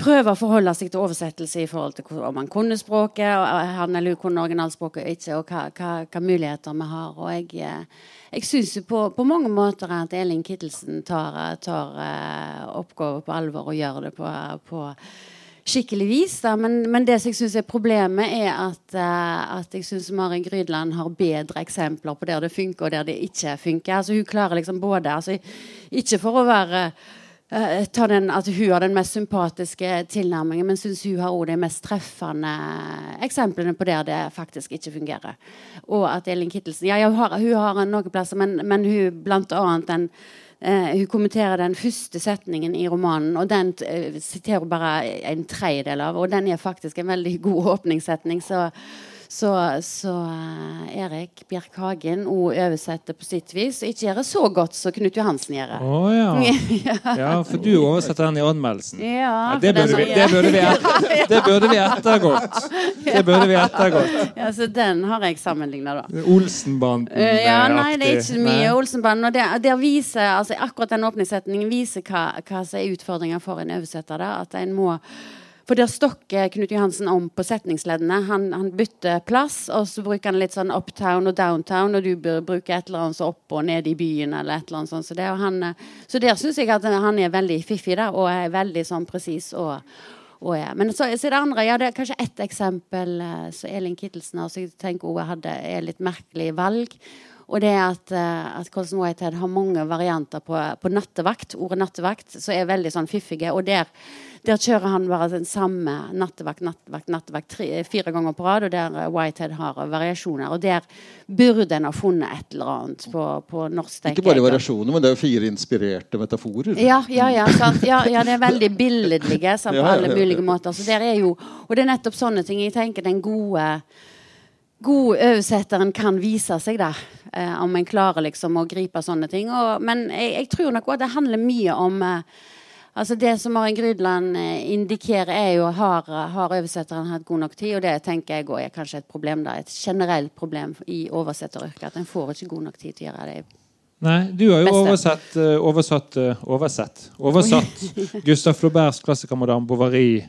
prøve å forholde seg til oversettelse i forhold til om man kunne språket, og eh, han eller kunne originalspråket og ikke, og hva, hva, hva, muligheter vi har. Og jeg, eh, jeg syns på, på, mange måter at Elin Kittelsen tar, tar oppgaven på alvor og gjør det på, på skikkelig vis. Da. Men, men det som jeg syns er problemet, er at, uh, at jeg syns Mari Grydland har bedre eksempler på der det funker, og der det ikke funker. Altså, hun klarer liksom både altså, Ikke for å være uh, ta den, at hun har den mest sympatiske tilnærmingen, men syns hun har også de mest treffende eksemplene på der det faktisk ikke fungerer. Og at Elin Kittelsen Ja, hun har, hun har noen plasser, men, men hun blant annet den Uh, hun kommenterer den første setningen i romanen, og den uh, siterer bare en tredjedel av. Og den er faktisk en veldig god åpningssetning. Så så, så uh, Erik Bjerk Hagen oversetter på sitt vis. Ikke gjør det så godt som Knut Johansen gjør. Oh, ja. ja. for du oversetter den i anmeldelsen. Ja, ja det, burde vi, det, burde vi, det burde vi ettergått. Det burde vi ettergått. Ja, så den har jeg sammenligna, da. Olsenbanden. Uh, ja, nei, det er ikke mye Olsenbanden. Og der, der viser, altså, akkurat den åpningssetningen viser hva, hva som er utfordringa for en oversetter. Da, at en må for der stokker Knut Johansen om på setningsleddene. Han, han, bytter plass, og så bruker han litt sånn uptown og downtown, og du bør bruke et eller annet så opp og ned i byen, eller et eller annet sånt. Så, det, han, så der syns jeg at han er veldig fiffig, da, og er veldig sånn presis. og og ja. Men så, så, det andre, ja, det er kanskje ett eksempel uh, så Elin Kittelsen altså, jeg tenker hun hadde er litt merkelig valg. Og det at, uh, at Colson Whitehead har mange varianter på, på nattevakt. Ordet nattevakt, så er veldig sånn fiffige. Og der der kjører han bare den samme nattevakt, nattevakt, nattevakt tre, fire ganger på rad, og der eh, Whitehead har variasjoner. Og der burde en ha funnet et eller annet på, på norsk. Ikke bare variasjoner, men det er jo fire inspirerte metaforer. Ja, ja, ja, ja, ja det er veldig billedlige på alle mulige måter. Så der er jo, og det er nettopp sånne ting jeg tenker den gode god oversetteren kan vise seg, da. Eh, om en klarer liksom å gripe sånne ting. Og, men jeg, jeg, tror nok også det handler mye om eh, altså Det som Marin Grydland eh, indikerer, er jo har, har oversetteren hatt god nok tid. Og det tenker jeg er kanskje et problem da, et generelt problem i oversetteryrket. At en får ikke god nok tid til å gjøre det. Nei, du har jo oversett, oversatt, oversett, oversatt Gustav Flauberts klassiker 'Madame Bovary'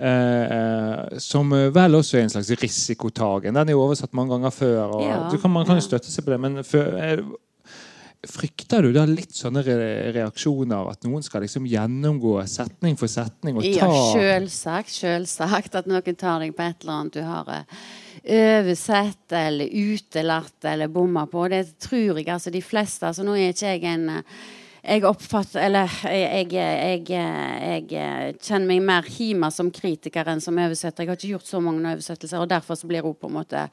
Eh, som vel også er en slags risikotagen. Den er jo oversatt mange ganger før. og ja, kan, Man kan jo støtte seg på det, men er, Frykter du da litt sånne reaksjoner? At noen skal liksom gjennomgå setning for setning? og ta... Ja, selvsagt. Selvsagt at noen tar deg på et eller annet du har eh, oversett eller utelatt eller bomma på. Det tror jeg altså de fleste. altså Nå er ikke jeg en eh, jeg oppfatter Eller jeg, jeg, jeg, jeg, kjenner meg mer hima som kritiker enn som oversetter. Jeg har ikke gjort så mange oversettelser, og derfor blir hun på en måte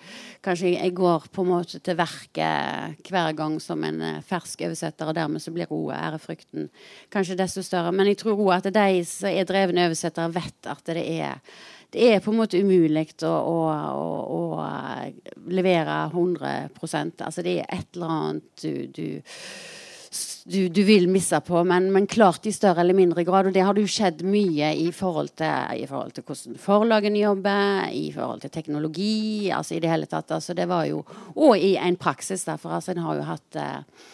Kanskje jeg går på en måte til verket hver gang som en eh, fersk oversetter, og dermed så blir hun ærefrykten kanskje desto større. Men jeg tror òg at de som er drevne oversettere, vet at det er det er på en måte umulig å, å, å, å levere 100 Altså det er et eller annet du, du du, du, vil misse på, men, men, klart i større eller mindre grad. Og det har jo skjedd mye i forhold til, i forhold til hvordan forlagene jobber, i forhold til teknologi, altså i det hele tatt. Altså det var jo, og i en praksis, derfor. Altså en har jo hatt eh,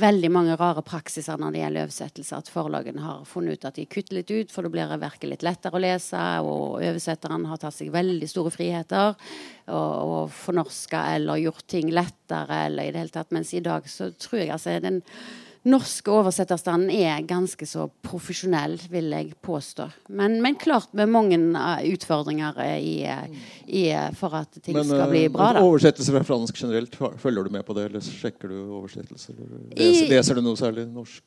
veldig mange rare praksiser når det gjelder oversettelse. At forlagene har funnet ut at de kutter litt ut, for da blir verket litt lettere å lese. Og oversetteren har tatt seg veldig store friheter og, og fornorska eller gjort ting lettere. eller i det hele tatt, Mens i dag så tror jeg altså den norske oversetterstanden er ganske så profesjonell, vil jeg påstå. Men, men klart med mange uh, utfordringer uh, i, uh, i, for at ting men, skal bli bra. Men Oversettelser fra fransk generelt, følger du med på det? Eller sjekker du oversettelser? Leser, leser du noe særlig norsk?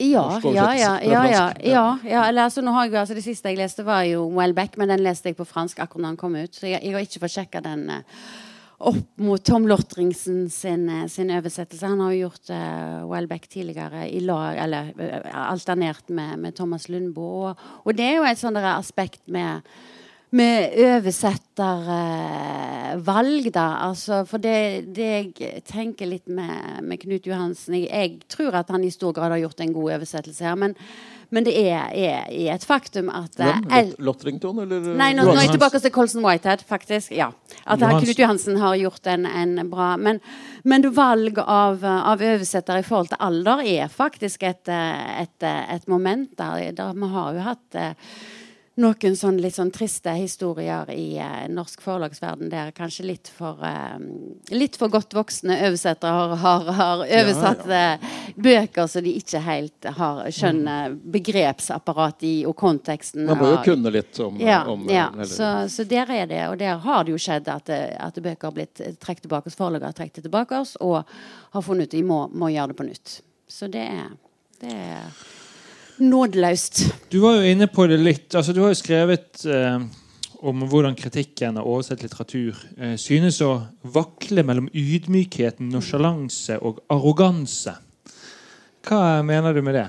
Ja, norsk ja, ja, ja, ja, ja, ja. Eller, altså, jeg, altså, Det siste jeg leste, var jo Wellbeck, men den leste jeg på fransk akkurat da den kom ut. Så jeg, jeg har ikke fått sjekka den. Uh, opp mot Tom Lortringsen sin, eh, sin oversettelse. Han har jo gjort uh, Welbeck tidligere i lag, eller uh, alternert med, med, Thomas Lundboe. Og, og, det er jo et sånt aspekt med, med oversettervalg, da. Altså, for det, det, jeg tenker litt med, med Knut Johansen jeg, jeg, tror at han i stor grad har gjort en god oversettelse her. men men det er, er, er et faktum at Hvem? Eh, Lotrington, eller? Nei, nå, nå er jeg tilbake til Colson Whitehead, faktisk. Ja. At Johans. Knut Johansen har gjort en, en bra men, men, valg av, av oversetter i forhold til alder er faktisk et, et, et moment der. der vi har jo hatt noen sånn litt sånn triste historier i eh, norsk forlagsverden der kanskje litt for, eh, litt for godt voksne oversettere har, har, har oversatt ja, ja. Eh, bøker så de ikke helt har skjønner begrepsapparat begrepsapparatet i og konteksten. Man må jo kunne litt om, ja, om ja. Så, så, der er det, og der har det jo skjedd at, at bøker har blitt trukket tilbake, forlaget har trukket tilbake, oss, og har funnet ut at de må, må gjøre det på nytt. Så det er, det er nådeløst. Du var jo inne på det litt. altså Du har jo skrevet eh, om hvordan kritikken av oversett litteratur eh, synes å vakle mellom ydmykhet, nonsjalanse og arroganse. Hva mener du med det?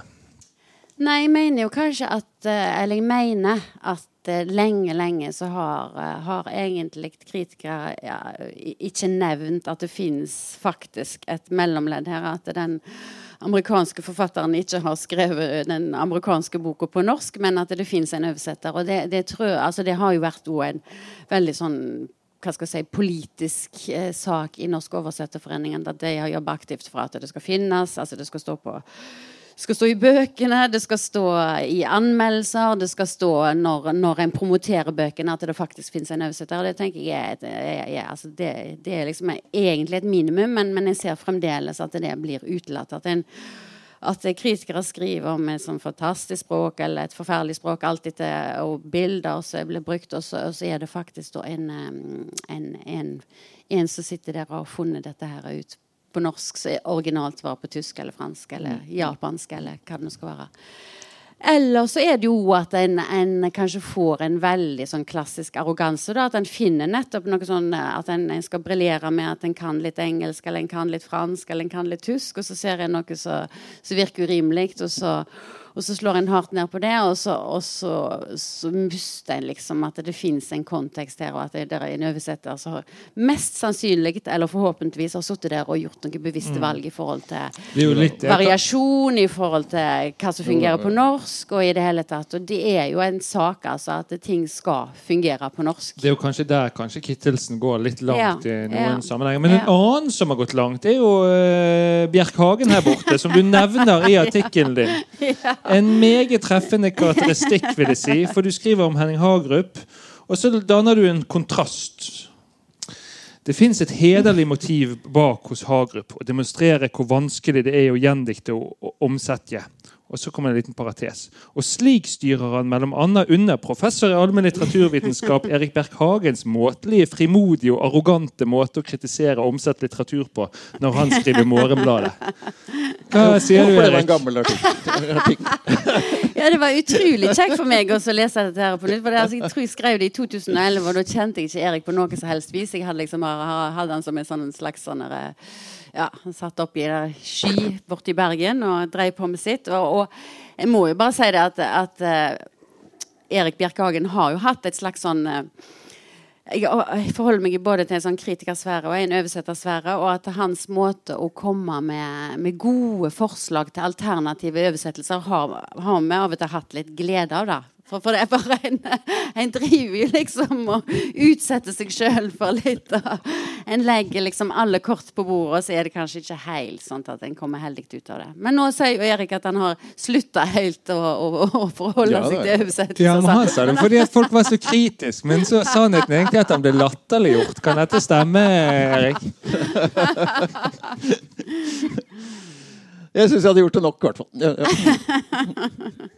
Nei, jeg mener jo kanskje at eh, Eller jeg mener at eh, lenge, lenge så har, eh, har egentlig kritikere ja, ikke nevnt at det finnes faktisk et mellomledd her. At den amerikanske forfatteren ikke har skrevet den amerikanske boka på norsk, men at det fins en oversetter. Og det, det, tror, altså det har jo vært en veldig sånn hva skal jeg si, politisk eh, sak i Norsk Oversetterforeningen. At de har jobbet aktivt for at det skal finnes. altså Det skal stå på skal stå i bøkene, det skal stå i anmeldelser, det skal stå når, når en promoterer bøkene, at det faktisk finnes en oversetter. Det tenker jeg er, er, altså det, det, er liksom egentlig et minimum, men, men, jeg ser fremdeles at det blir utelatt. At, en, at kritikere skriver om et sånn fantastisk språk eller et forferdelig språk, alltid til, og bilder som blir brukt, og så, og så, er det faktisk en, en, en, en som sitter der og har funnet dette her ut på norsk som originalt var på tysk eller fransk eller mm. japansk eller hva det nå skal være. Eller så er det jo at en, en kanskje får en veldig sånn klassisk arroganse. da, At en finner nettopp noe sånn eh, at en, en skal briljere med at en kan litt engelsk, eller en kan litt fransk, eller en kan litt tysk, og så ser en noe som virker urimelig, og så og så slår en hardt ned på det, og så, og så, så mister en liksom at det fins en kontekst her, og at det er en oversetter som mest sannsynlig, eller forhåpentligvis, har sittet der og gjort noen bevisste mm. valg i forhold til litt, variasjon, i forhold til hva som fungerer på norsk, og i det hele tatt. Og det er jo en sak, altså, at ting skal fungere på norsk. Det er jo kanskje der kanskje Kittelsen går litt langt ja, i noen ja. sammenhenger. Men ja. en annen som har gått langt, er jo uh, Bjerk Hagen her borte, som du nevner i artikkelen din. ja. En meget treffende karakteristikk, vil jeg si. For du skriver om Henning Hagerup, og så danner du en kontrast. Det fins et hederlig motiv bak hos Hagerup å demonstrere hvor vanskelig det er å gjendikte og omsette. Og så kommer en liten parates. Og slik styrer han mellom annet under professor i allmenn litteraturvitenskap Erik Berg-Hagens måtelige, frimodige og arrogante måte å kritisere og omsette litteratur på når han skriver Morgenbladet. Hva sier du, Erik? ja, det var utrolig kjekt for meg å lese dette her på nytt. For det, altså, jeg tror jeg skrev det i 2011, og da kjente jeg ikke Erik på noe som helst vis. Jeg hadde, liksom, hadde han som en sånn slags sånn ja, han satt i en sky borti Bergen og drev på med sitt. Og, og, jeg må jo bare si det at, at uh, Erik Bjerkehagen har jo hatt et slags sånn uh, jeg, jeg, forholder meg både til en sånn kritikersfære og en oversettersfære. Og at hans måte å komme med, med gode forslag til alternative oversettelser har, har vi av og til hatt litt glede av. da for, for, det er bare en, en driver jo liksom og utsetter seg sjøl for litt. Og en legger liksom alle kort på bordet, og så er det kanskje ikke helt sånn at en kommer heldig ut av det. Men nå sier jo Erik at han har slutta helt å, å, å forholde ja, seg til oversettelser. Ja, men han sa det fordi at folk var så kritiske. Men så sannheten er egentlig at han ble latterliggjort. Kan dette stemme, Erik? Jeg syns jeg hadde gjort det nok, i hvert fall. Ja, ja.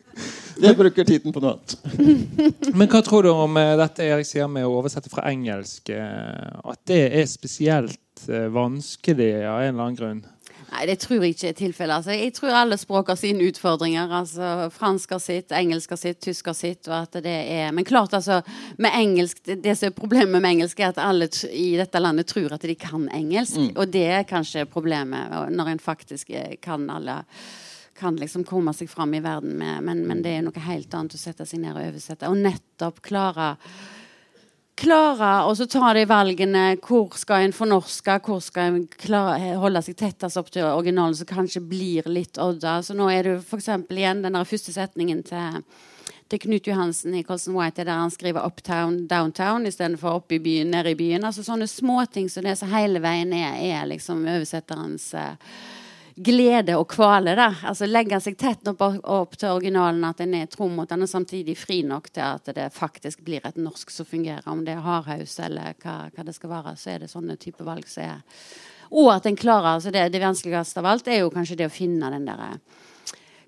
Jeg bruker tiden på noe annet. Men hva tror du om eh, dette Erik sier med å oversette fra engelsk? Eh, at det er spesielt eh, vanskelig av en eller annen grunn? Nei, det tror jeg ikke er tilfellet. Altså, jeg tror alle språk har sine utfordringer. Altså, fransk har sitt, engelsk har sitt, tysk har sitt. Er, men klart, altså, med engelsk, det som er problemet med engelsk, er at alle i dette landet tror at de kan engelsk. Mm. Og det er kanskje problemet når en faktisk kan alle kan liksom komme seg fram i verden med. Men, men, det er noe helt annet å sette seg ned og oversette. Og nettopp klare klare så ta de valgene. Hvor skal en fornorske? Hvor skal en holde seg tettest opp til originalen, som kanskje blir litt odda? Så nå er det f.eks. igjen den der første setningen til, til Knut Johansen i Colson White, der han skriver 'uptown, downtown' istedenfor 'oppe i byen, nede i byen'. Altså Sånne småting som det som hele veien er, er liksom oversetterens uh, glede og kvale. da, altså Legge seg tett opp, opp til originalen, at en er tro mot den, og samtidig fri nok til at det faktisk blir et norsk som fungerer. Om det er hardhaus eller hva, hva, det skal være, så er det sånne type valg som er Og at en klarer altså det, det vanskeligste av alt er jo kanskje det å finne den derre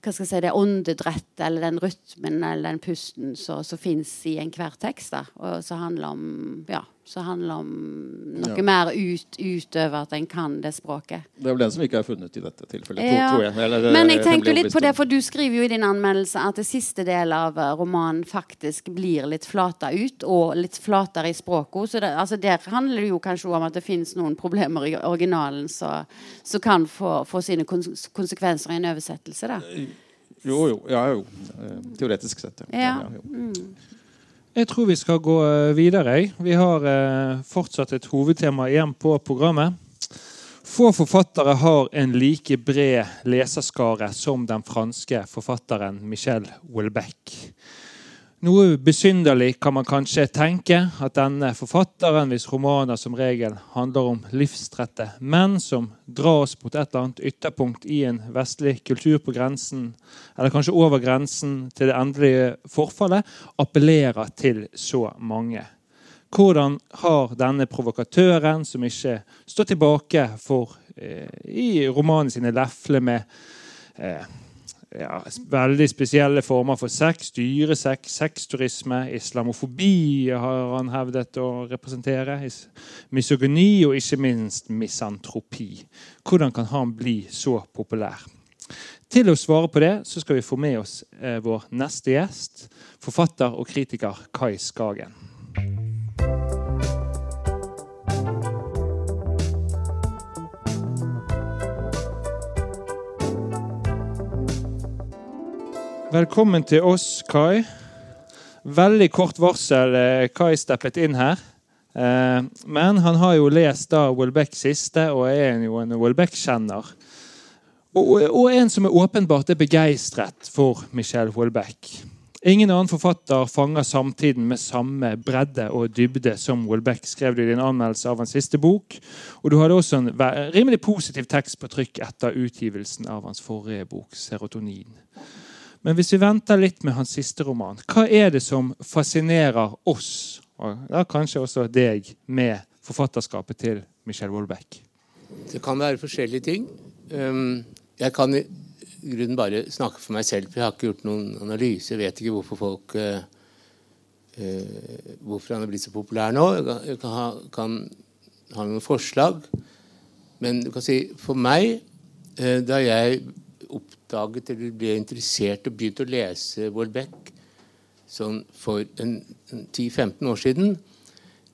hva skal jeg si, det åndedrettet eller den rytmen eller den pusten som fins i enhver tekst. da, og som handler om ja, som handler om noe ja. mer ut, utover at en kan det språket. Det er vel den som ikke er funnet i dette tilfellet. Ja. tror jeg. Eller, Men jeg tenker litt på det, for du skriver jo i din anmeldelse at det siste del av eh, romanen faktisk blir litt flata ut, og litt flatere i språket. Så det, altså der handler det jo kanskje om at det finnes noen problemer i originalen som kan få, få, sine konsekvenser i en oversettelse. da. Jo, jo. Ja, jo. Eh, teoretisk sett. Ja. ja. ja mm. Jeg tror vi skal gå eh, videre. Vi har fortsatt et hovedtema igjen på programmet. Få forfattere har en like bred leserskare som den franske forfatteren Michel Houellebecq. Noe besynderlig kan man kanskje tenke at denne forfatteren, hvis romaner som regel handler om livstrette menn som dras mot et eller annet ytterpunkt i en vestlig kultur på grensen, eller kanskje over grensen til det endelige forfallet, appellerer til så mange. Hvordan har denne provokatøren, som ikke står tilbake for eh, i romanene sine lefle med eh, ja, veldig spesielle former for sex, dyresex, sexturisme, islamofobi har han hevdet å representere, misogyni og ikke minst misantropi. Hvordan kan han bli så populær? Til å svare på det så skal vi få med oss eh, vår neste gjest, forfatter og kritiker Kai Skagen. Velkommen til oss, Kai. Veldig kort varsel eh, Kai steppet inn her. Eh, men han har jo lest da Welbeck siste, og er jo en Welbeck-kjenner. Og, en som er åpenbart er begeistret for Michel Wolbeck. Ingen annen forfatter fanger samtiden med samme bredde og dybde som Wolbeck, skrev du i din anmeldelse av hans siste bok. Og du hadde også en rimelig positiv tekst på trykk etter utgivelsen av hans forrige bok, 'Serotonin'. Men hvis vi venter litt med hans siste roman, hva er det som fascinerer oss, og da kanskje også deg, med forfatterskapet til Michel Wolbeck? Det kan være forskjellige ting. Um, jeg kan i grunnen bare snakke for meg selv, for jeg har ikke gjort noen analyse. Jeg vet ikke hvorfor folk uh, uh, Hvorfor han er blitt så populær nå. Jeg kan ha, kan ha noen forslag. Men du kan si for meg, uh, da jeg oppdaget eller ble interessert og begynte å lese Wolbeck sånn for 10-15 år siden,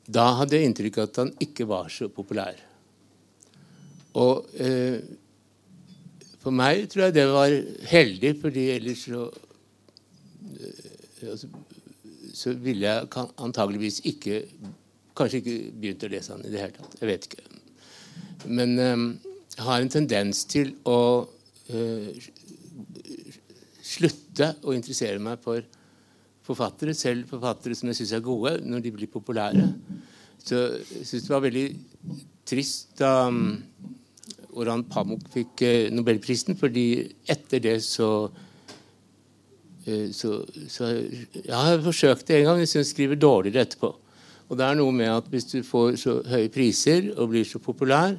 da hadde jeg inntrykk av at han ikke var så populær. Og eh, for meg tror jeg det var heldig, fordi ellers så eh, altså, så ville jeg antageligvis ikke Kanskje ikke begynt å lese han i det hele tatt. Jeg vet ikke. Men eh, jeg har en tendens til å eh, slutte å interessere meg for forfattere, selv forfattere som jeg syns er gode, når de blir populære. Så jeg syns det var veldig trist da um, Oran Pamuk fikk uh, nobelprisen, fordi etter det så uh, så, så Jeg har forsøkt det en gang, men jeg syns skriver dårligere etterpå. Og det er noe med at hvis du får så høye priser og blir så populær,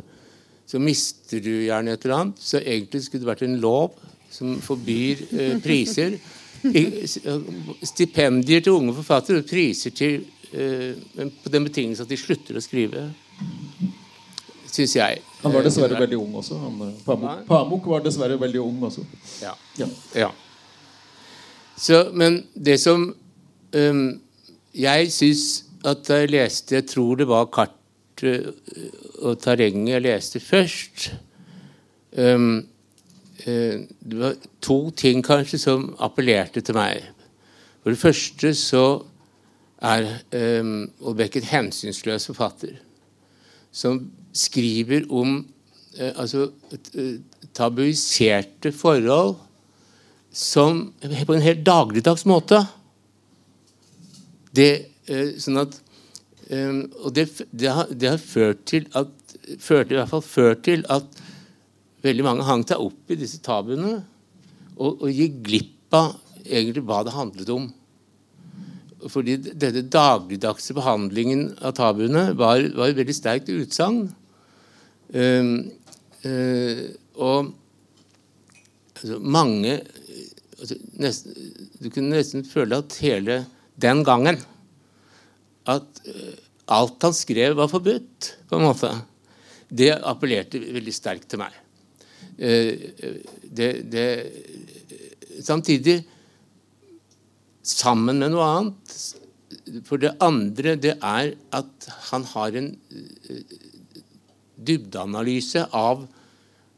så mister du gjerne et eller annet. Så egentlig skulle det vært en lov som forbyr eh, priser. Stipendier til unge forfattere og priser til, eh, på den betingelse at de slutter å skrive. Syns jeg. Han var dessverre veldig ung også. Han, eh, Pamuk, Pamuk, var dessverre veldig ung også. Ja. ja. ja. Så, men det som um, jeg syns at jeg leste Jeg tror det var kartet og terrenget jeg leste først. Um, Eh, det var to ting kanskje som appellerte til meg. For det første så er um, Olbeck en hensynsløs forfatter som skriver om eh, altså, uh, tabuiserte forhold som på en helt dagligdags måte. Det, eh, sånn at eh, Og det, det, har, det, har, ført til at ført, i hvert fall ført til at veldig mange hang seg opp i disse tabuene og, og gikk glipp av egentlig hva det handlet om. Fordi denne dagligdagse behandlingen av tabuene var, var et veldig sterkt utsagn. Um, uh, og altså, mange altså, nesten, Du kunne nesten føle at hele den gangen at uh, alt han skrev, var forbudt, på en måte. Det appellerte veldig sterkt til meg. Eh, det, det, Samtidig sammen med noe annet. For det andre det er at han har en eh, dybdeanalyse av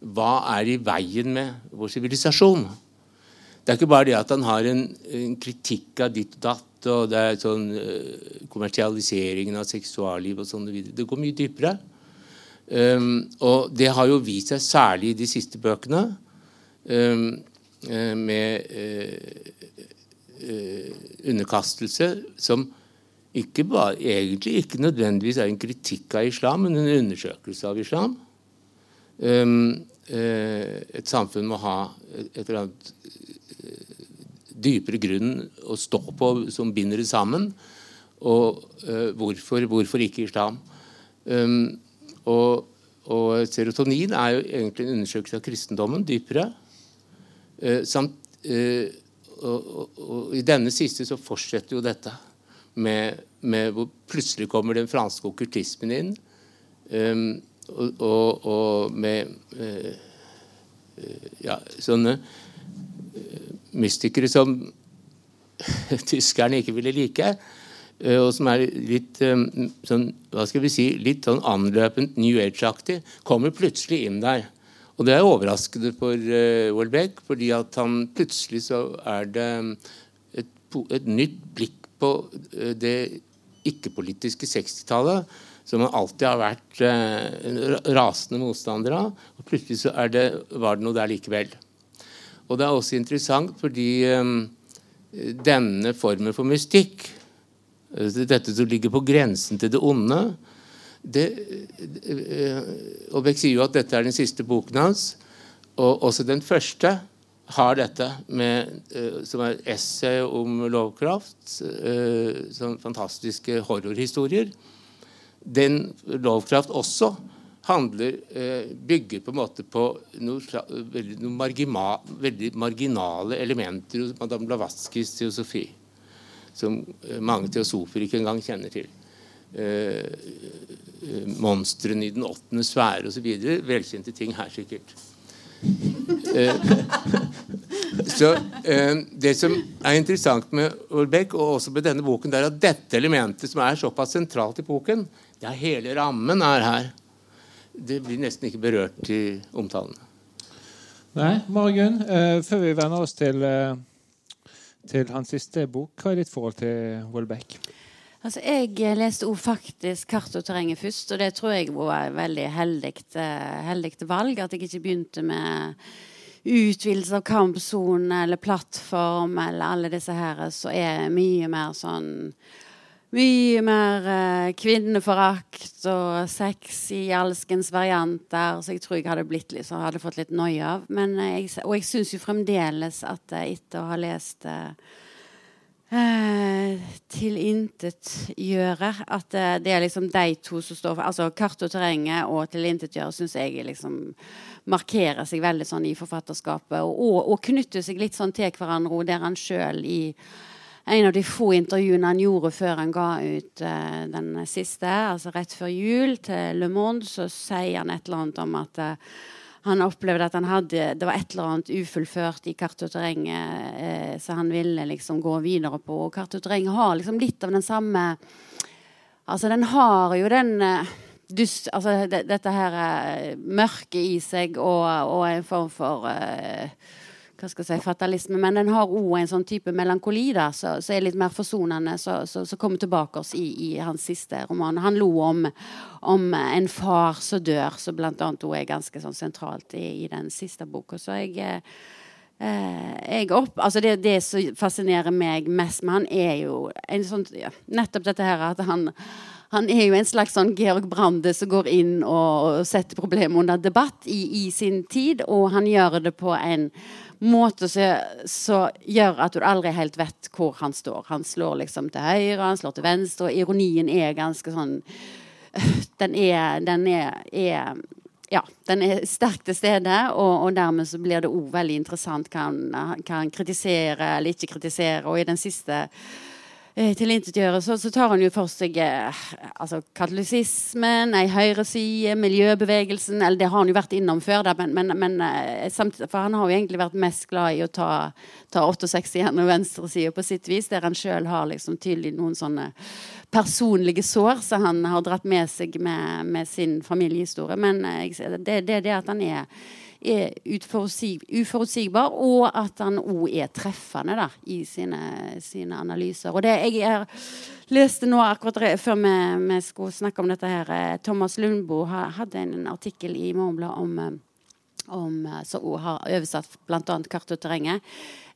hva er i veien med vår sivilisasjon. Det er ikke bare det at han har en, en kritikk av ditt og datt, og det er sånn kommersialiseringen av seksualliv sånn. Det går mye dypere. Um, og det har jo vist seg særlig i de siste bøkene, um, med uh, uh, underkastelse som ikke bare, egentlig ikke nødvendigvis er en kritikk av islam, men en undersøkelse av islam. Um, uh, et samfunn må ha et eller annet dypere grunn å stå på som binder det sammen. Og hvorfor, hvorfor ikke islam? Um, og, og, serotonin er jo egentlig en undersøkelse av kristendommen dypere. Eh, samt, eh, og, og, og, I denne siste så fortsetter jo dette med, med hvor plutselig kommer den franske okkultismen inn. Um, og, med uh, ja, sånne mystikere som tyskerne ikke ville like. Og som er litt sånn, hva skal vi si, litt sånn anløpent New Age-aktig, kommer plutselig inn der. Og det er overraskende for uh, Wolbeck, fordi at han plutselig så er det et, et nytt blikk på det ikke-politiske 60-tallet, som han alltid har vært uh, rasende motstander av. Og plutselig så det, var det noe der likevel. Og det er også interessant fordi um, denne formen for mystikk, dette som ligger på grensen til det onde, det, og Beck sier jo at dette er den siste boken hans. Og også den første har dette med, uh, som er essay om lovkraft. Uh, sånn fantastiske horrorhistorier. Den lovkraft også handler, bygger på en måte på noe margima, veldig marginale elementer hos Madame Blavatskys teosofi. Som mange teosofer ikke engang kjenner til. Eh, monstrene i den åttende sfære osv. Velkjente ting her, sikkert. Eh, så eh, Det som er interessant med Orbeck, og også med denne boken, det er at dette elementet, som er såpass sentralt i boken, det er hele rammen er her. Det blir nesten ikke berørt i omtalene. Nei, Margunn, før vi venner oss til, til hans siste bok, hva er ditt forhold til Wolbeck? Altså, jeg leste også faktisk kart og terrenget først, og det tror jeg var et veldig heldig, eh, valg. At jeg ikke begynte med utvidelse av kampsone eller plattform eller alle disse her, som er mye mer sånn mye mer eh, kvinneforakt og sex i alskens varianter. Så jeg tror jeg hadde blitt litt, hadde fått litt noia av. Men jeg, og jeg syns jo fremdeles at eh, etter å ha lest eh, eh, tilintetgjøre. At eh, det er liksom de to som står for Altså kart og terrenget og tilintetgjøre syns jeg liksom markerer seg veldig sånn i forfatterskapet. Og, og, og knytter seg litt sånn til hverandre, og der han sjøl i en av de få intervjuene han gjorde før han ga ut uh, den siste, altså rett før jul, til Le Monde, så sier han et eller annet om at uh, han opplevde at han hadde, det var et eller annet ufullført i kart eh, så han ville liksom gå videre på. Og kart har liksom litt av den samme Altså, den har jo den dyst, altså, de, dette her mørket i seg og, og, en form for eh, hva skal jeg si, fatalisme, men den har òg en sånn type melankoli da, så er litt mer forsonende, som kommer tilbake oss i, i, hans siste roman. Han lo om, om en far som dør, som blant annet er ganske sånn sentralt i, i, den siste boka. Så jeg, eh, jeg opp, altså det, det som fascinerer meg mest med han, er jo en sånn, ja, nettopp dette her at han han er jo en slags sånn Georg Brande som går inn og, setter problemet under debatt i, i, sin tid, og han gjør det på en måte som gjør at du aldri helt vet hvor han står. Han slår liksom til høyre, han slår til venstre, og ironien er ganske sånn Den er, den er, er ja, den er sterkt til stede, og, og, dermed så blir det òg veldig interessant hva han kan kritisere eller ikke kritisere. Og i den siste eh, tilintetgjøre, så, tar han jo for seg eh, altså katolisismen, ei høyreside, miljøbevegelsen eller Det har han jo vært innom før, da, men, men, men samtidig, for han har jo egentlig vært mest glad i å ta, ta 68 gjennom venstresida på sitt vis, der han sjøl har liksom tydelig noen sånne personlige sår som han har dratt med seg med, med sin familiehistorie. Men eh, det, det er det at han er er uforutsigbar, og at han òg er treffende da, i sine, sine, analyser. Og det jeg leste nå akkurat før vi, vi, skulle snakke om dette her, eh, Thomas Lundboe hadde en artikkel i Morgenbladet om eh, om, eh, som har oversatt bl.a. Kart og terrenget,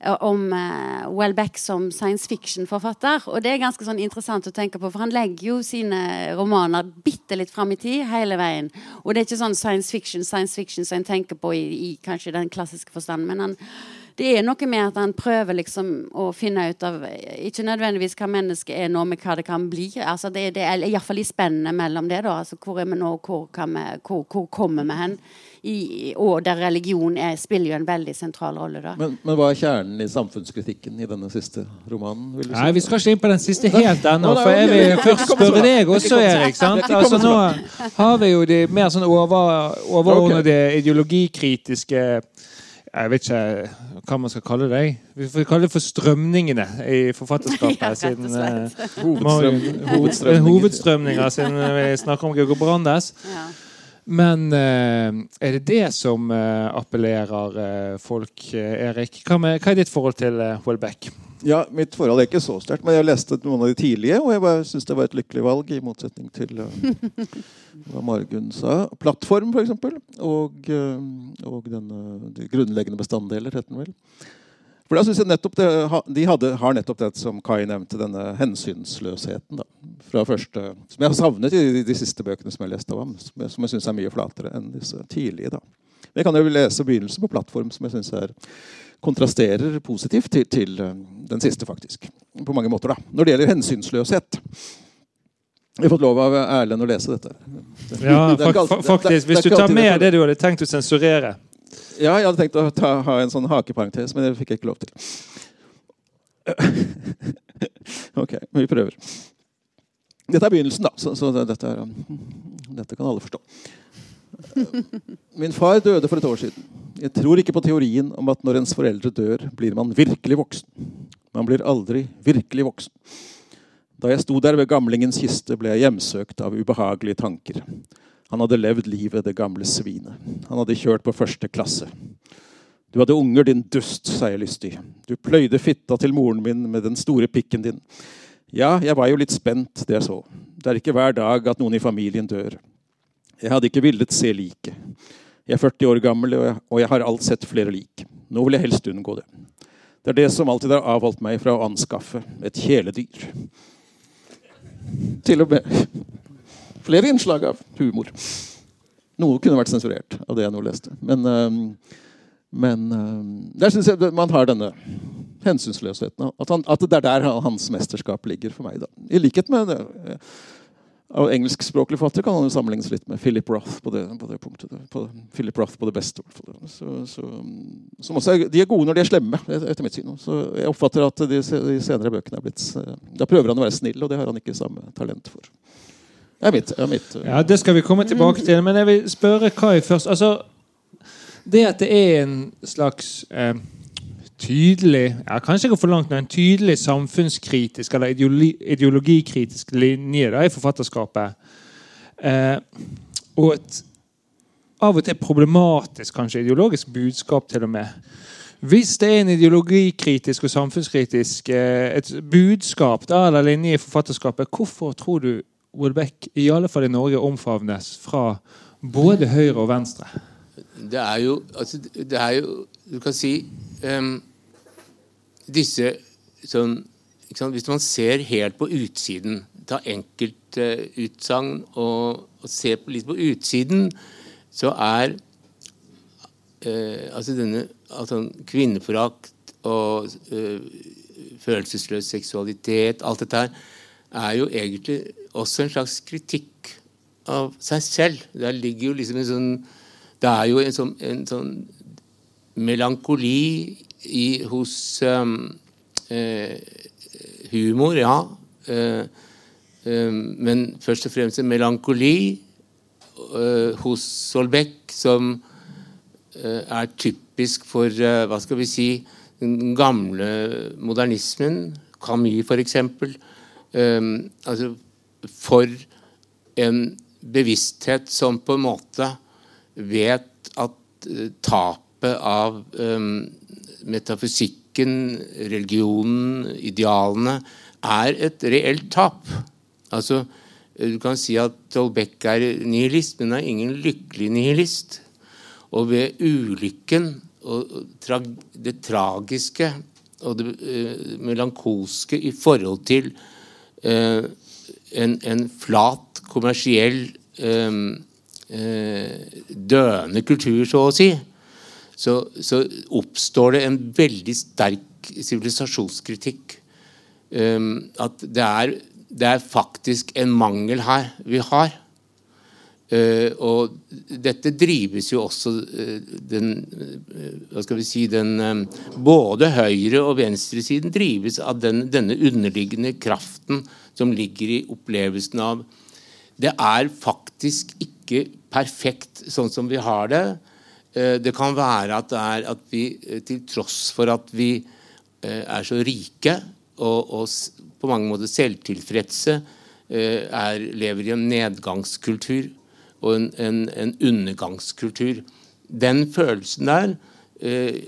eh, om uh, Wellbeck som science fiction-forfatter. Og det er ganske sånn interessant å tenke på, for han legger jo sine romaner bitte litt fram i tid hele veien. Og det er ikke sånn science fiction science fiction som en tenker på i, i kanskje den klassiske forstand, men han det er noe med at han prøver liksom å finne ut av Ikke nødvendigvis hva mennesket er nå, men hva det kan bli. Altså det, det er iallfall i spennet mellom det. da, altså Hvor er vi nå, hvor, vi, hvor, hvor kommer vi hen? I, og der religion er, spiller jo en veldig sentral rolle. da. Men, men, hva er kjernen i samfunnskritikken i denne siste romanen? Si? Nei, Vi skal ikke inn på den siste helt ennå. For jeg vil først spørre deg også, Erik. sant? Altså Nå har vi jo de mer sånn over, overordnede ideologikritiske Jeg vet ikke hva man skal kalle det. Vi får kalle det for strømningene i forfatterskapet. Ja, siden eh, Hovedstrøm, hovedstrømninger. hovedstrømninger, siden vi snakker om Georg Brandes. Ja. Men eh, er det det som eh, appellerer eh, folk, Erik? Hva, med, hva er ditt forhold til Houellebecq? Ja, Mitt forhold er ikke så sterkt, men jeg leste noen av de tidlige, og jeg syns det var et lykkelig valg, i motsetning til uh, hva Margunn sa. Plattform, f.eks. Og, uh, og denne, de grunnleggende bestanddeler, heter den vel. For da synes jeg nettopp det, De hadde, har nettopp det som Kai nevnte, denne hensynsløsheten. da, fra første, Som jeg har savnet i de, de siste bøkene som jeg har lest av ham. Som jeg, som jeg syns er mye flatere enn disse tidlige. da. Men jeg kan jo lese begynnelsen på plattform, som jeg synes er kontrasterer positivt til, til eh, den siste, faktisk. På mange måter, da. Når det gjelder hensynsløshet. Jeg har fått lov av Erlend å lese dette. Ja, Det det- faktisk. Hvis du tar med det du hadde tenkt å sensurere Ja, jeg hadde tenkt å ta, ha en sånn hakeparentes, men det fikk jeg ikke lov til. ok, men vi prøver. Dette er begynnelsen, da, så, så dette, er, dette kan alle forstå. Min far døde for et år siden. Jeg tror ikke på teorien om at når ens foreldre dør, blir man virkelig voksen. Man blir aldri virkelig voksen. Da jeg sto der ved gamlingens kiste, ble jeg hjemsøkt av ubehagelige tanker. Han hadde levd livet, det gamle svinet. Han hadde kjørt på første klasse. Du hadde unger, din dust, sa jeg lystig. Du pløyde fitta til moren min med den store pikken din. Ja, jeg var jo litt spent, det jeg så. Det er ikke hver dag at noen i familien dør. Jeg hadde ikke villet se liket. Jeg er 40 år gammel, og jeg, har alt sett flere lik. Nå vil jeg helst unngå det. Det er det som alltid har avholdt meg fra å anskaffe et kjæledyr. Til og med flere innslag av humor. Noe kunne vært sensurert av det jeg nå leste. Men, øhm, men øhm, der syns jeg man har denne hensynsløsheten. At, han, at det er der hans mesterskap ligger for meg. Da. I likhet med det, av engelskspråklige fatter kan han jo sammenlignes litt med Philip Roth på det, på det punktet. På, Philip Roth på det beste. Så, så, som også er, de er gode når de er slemme, etter mitt syn. Så jeg oppfatter at de, de senere bøkene er blitt eh, Da prøver han å være snill, og det har han ikke samme talent for. Det er mitt. Er mitt Ja, Det skal vi komme tilbake til. Men jeg vil spørre Kai først. Altså, det at det er en slags eh, tydelig ja, Kanskje jeg går for langt, men en tydelig samfunnskritisk eller ideologi, ideologikritisk linje da, i forfatterskapet. Eh, og et av og til problematisk, kanskje ideologisk budskap til og med. Hvis det er en ideologikritisk og samfunnskritisk eh, et budskap da, eller linje i forfatterskapet, hvorfor tror du Houellebecq, i alle fall i Norge, omfavnes fra både høyre og venstre? Det er jo altså, Det er jo Du kan si um, Disse sånn sant? Hvis man ser helt på utsiden, ta enkeltutsagn og, og se på, litt på utsiden, så er uh, altså denne altså kvinneforakt og uh, følelsesløs seksualitet, alt dette her, er jo egentlig også en slags kritikk av seg selv. Der ligger jo liksom en sånn Det er jo en sånn, en sånn melankoli i, hos um, eh, humor, ja. Eh, eh, men først og fremst en melankoli eh, hos Solbeck som eh, er typisk for eh, hva skal vi si den gamle modernismen. Camus, for. Eh, altså for en bevissthet som på en måte vet at eh, tapet av eh, metafysikken, religionen, idealene, er et reelt tap. Altså, eh, Du kan si at Dolbeck er nihilist, men han er ingen lykkelig nihilist. Og ved ulykken og tra det tragiske og det uh, melankolske i forhold til en, en flat, kommersiell, eh, eh, døende kultur, så å si, så, så oppstår det en veldig sterk sivilisasjonskritikk. Um, at det er, det er faktisk en mangel her vi har. Uh, og dette drives jo også uh, den uh, Hva skal vi si den Både høyre- og venstresiden drives av den, denne underliggende kraften som ligger i opplevelsen av Det er faktisk ikke perfekt sånn som vi har det. Eh, det kan være at er at vi eh, til tross for at vi eh, er så rike og, og på mange måter selvtilfredse, er, lever i en nedgangskultur og en, en, en undergangskultur. Den følelsen der eh,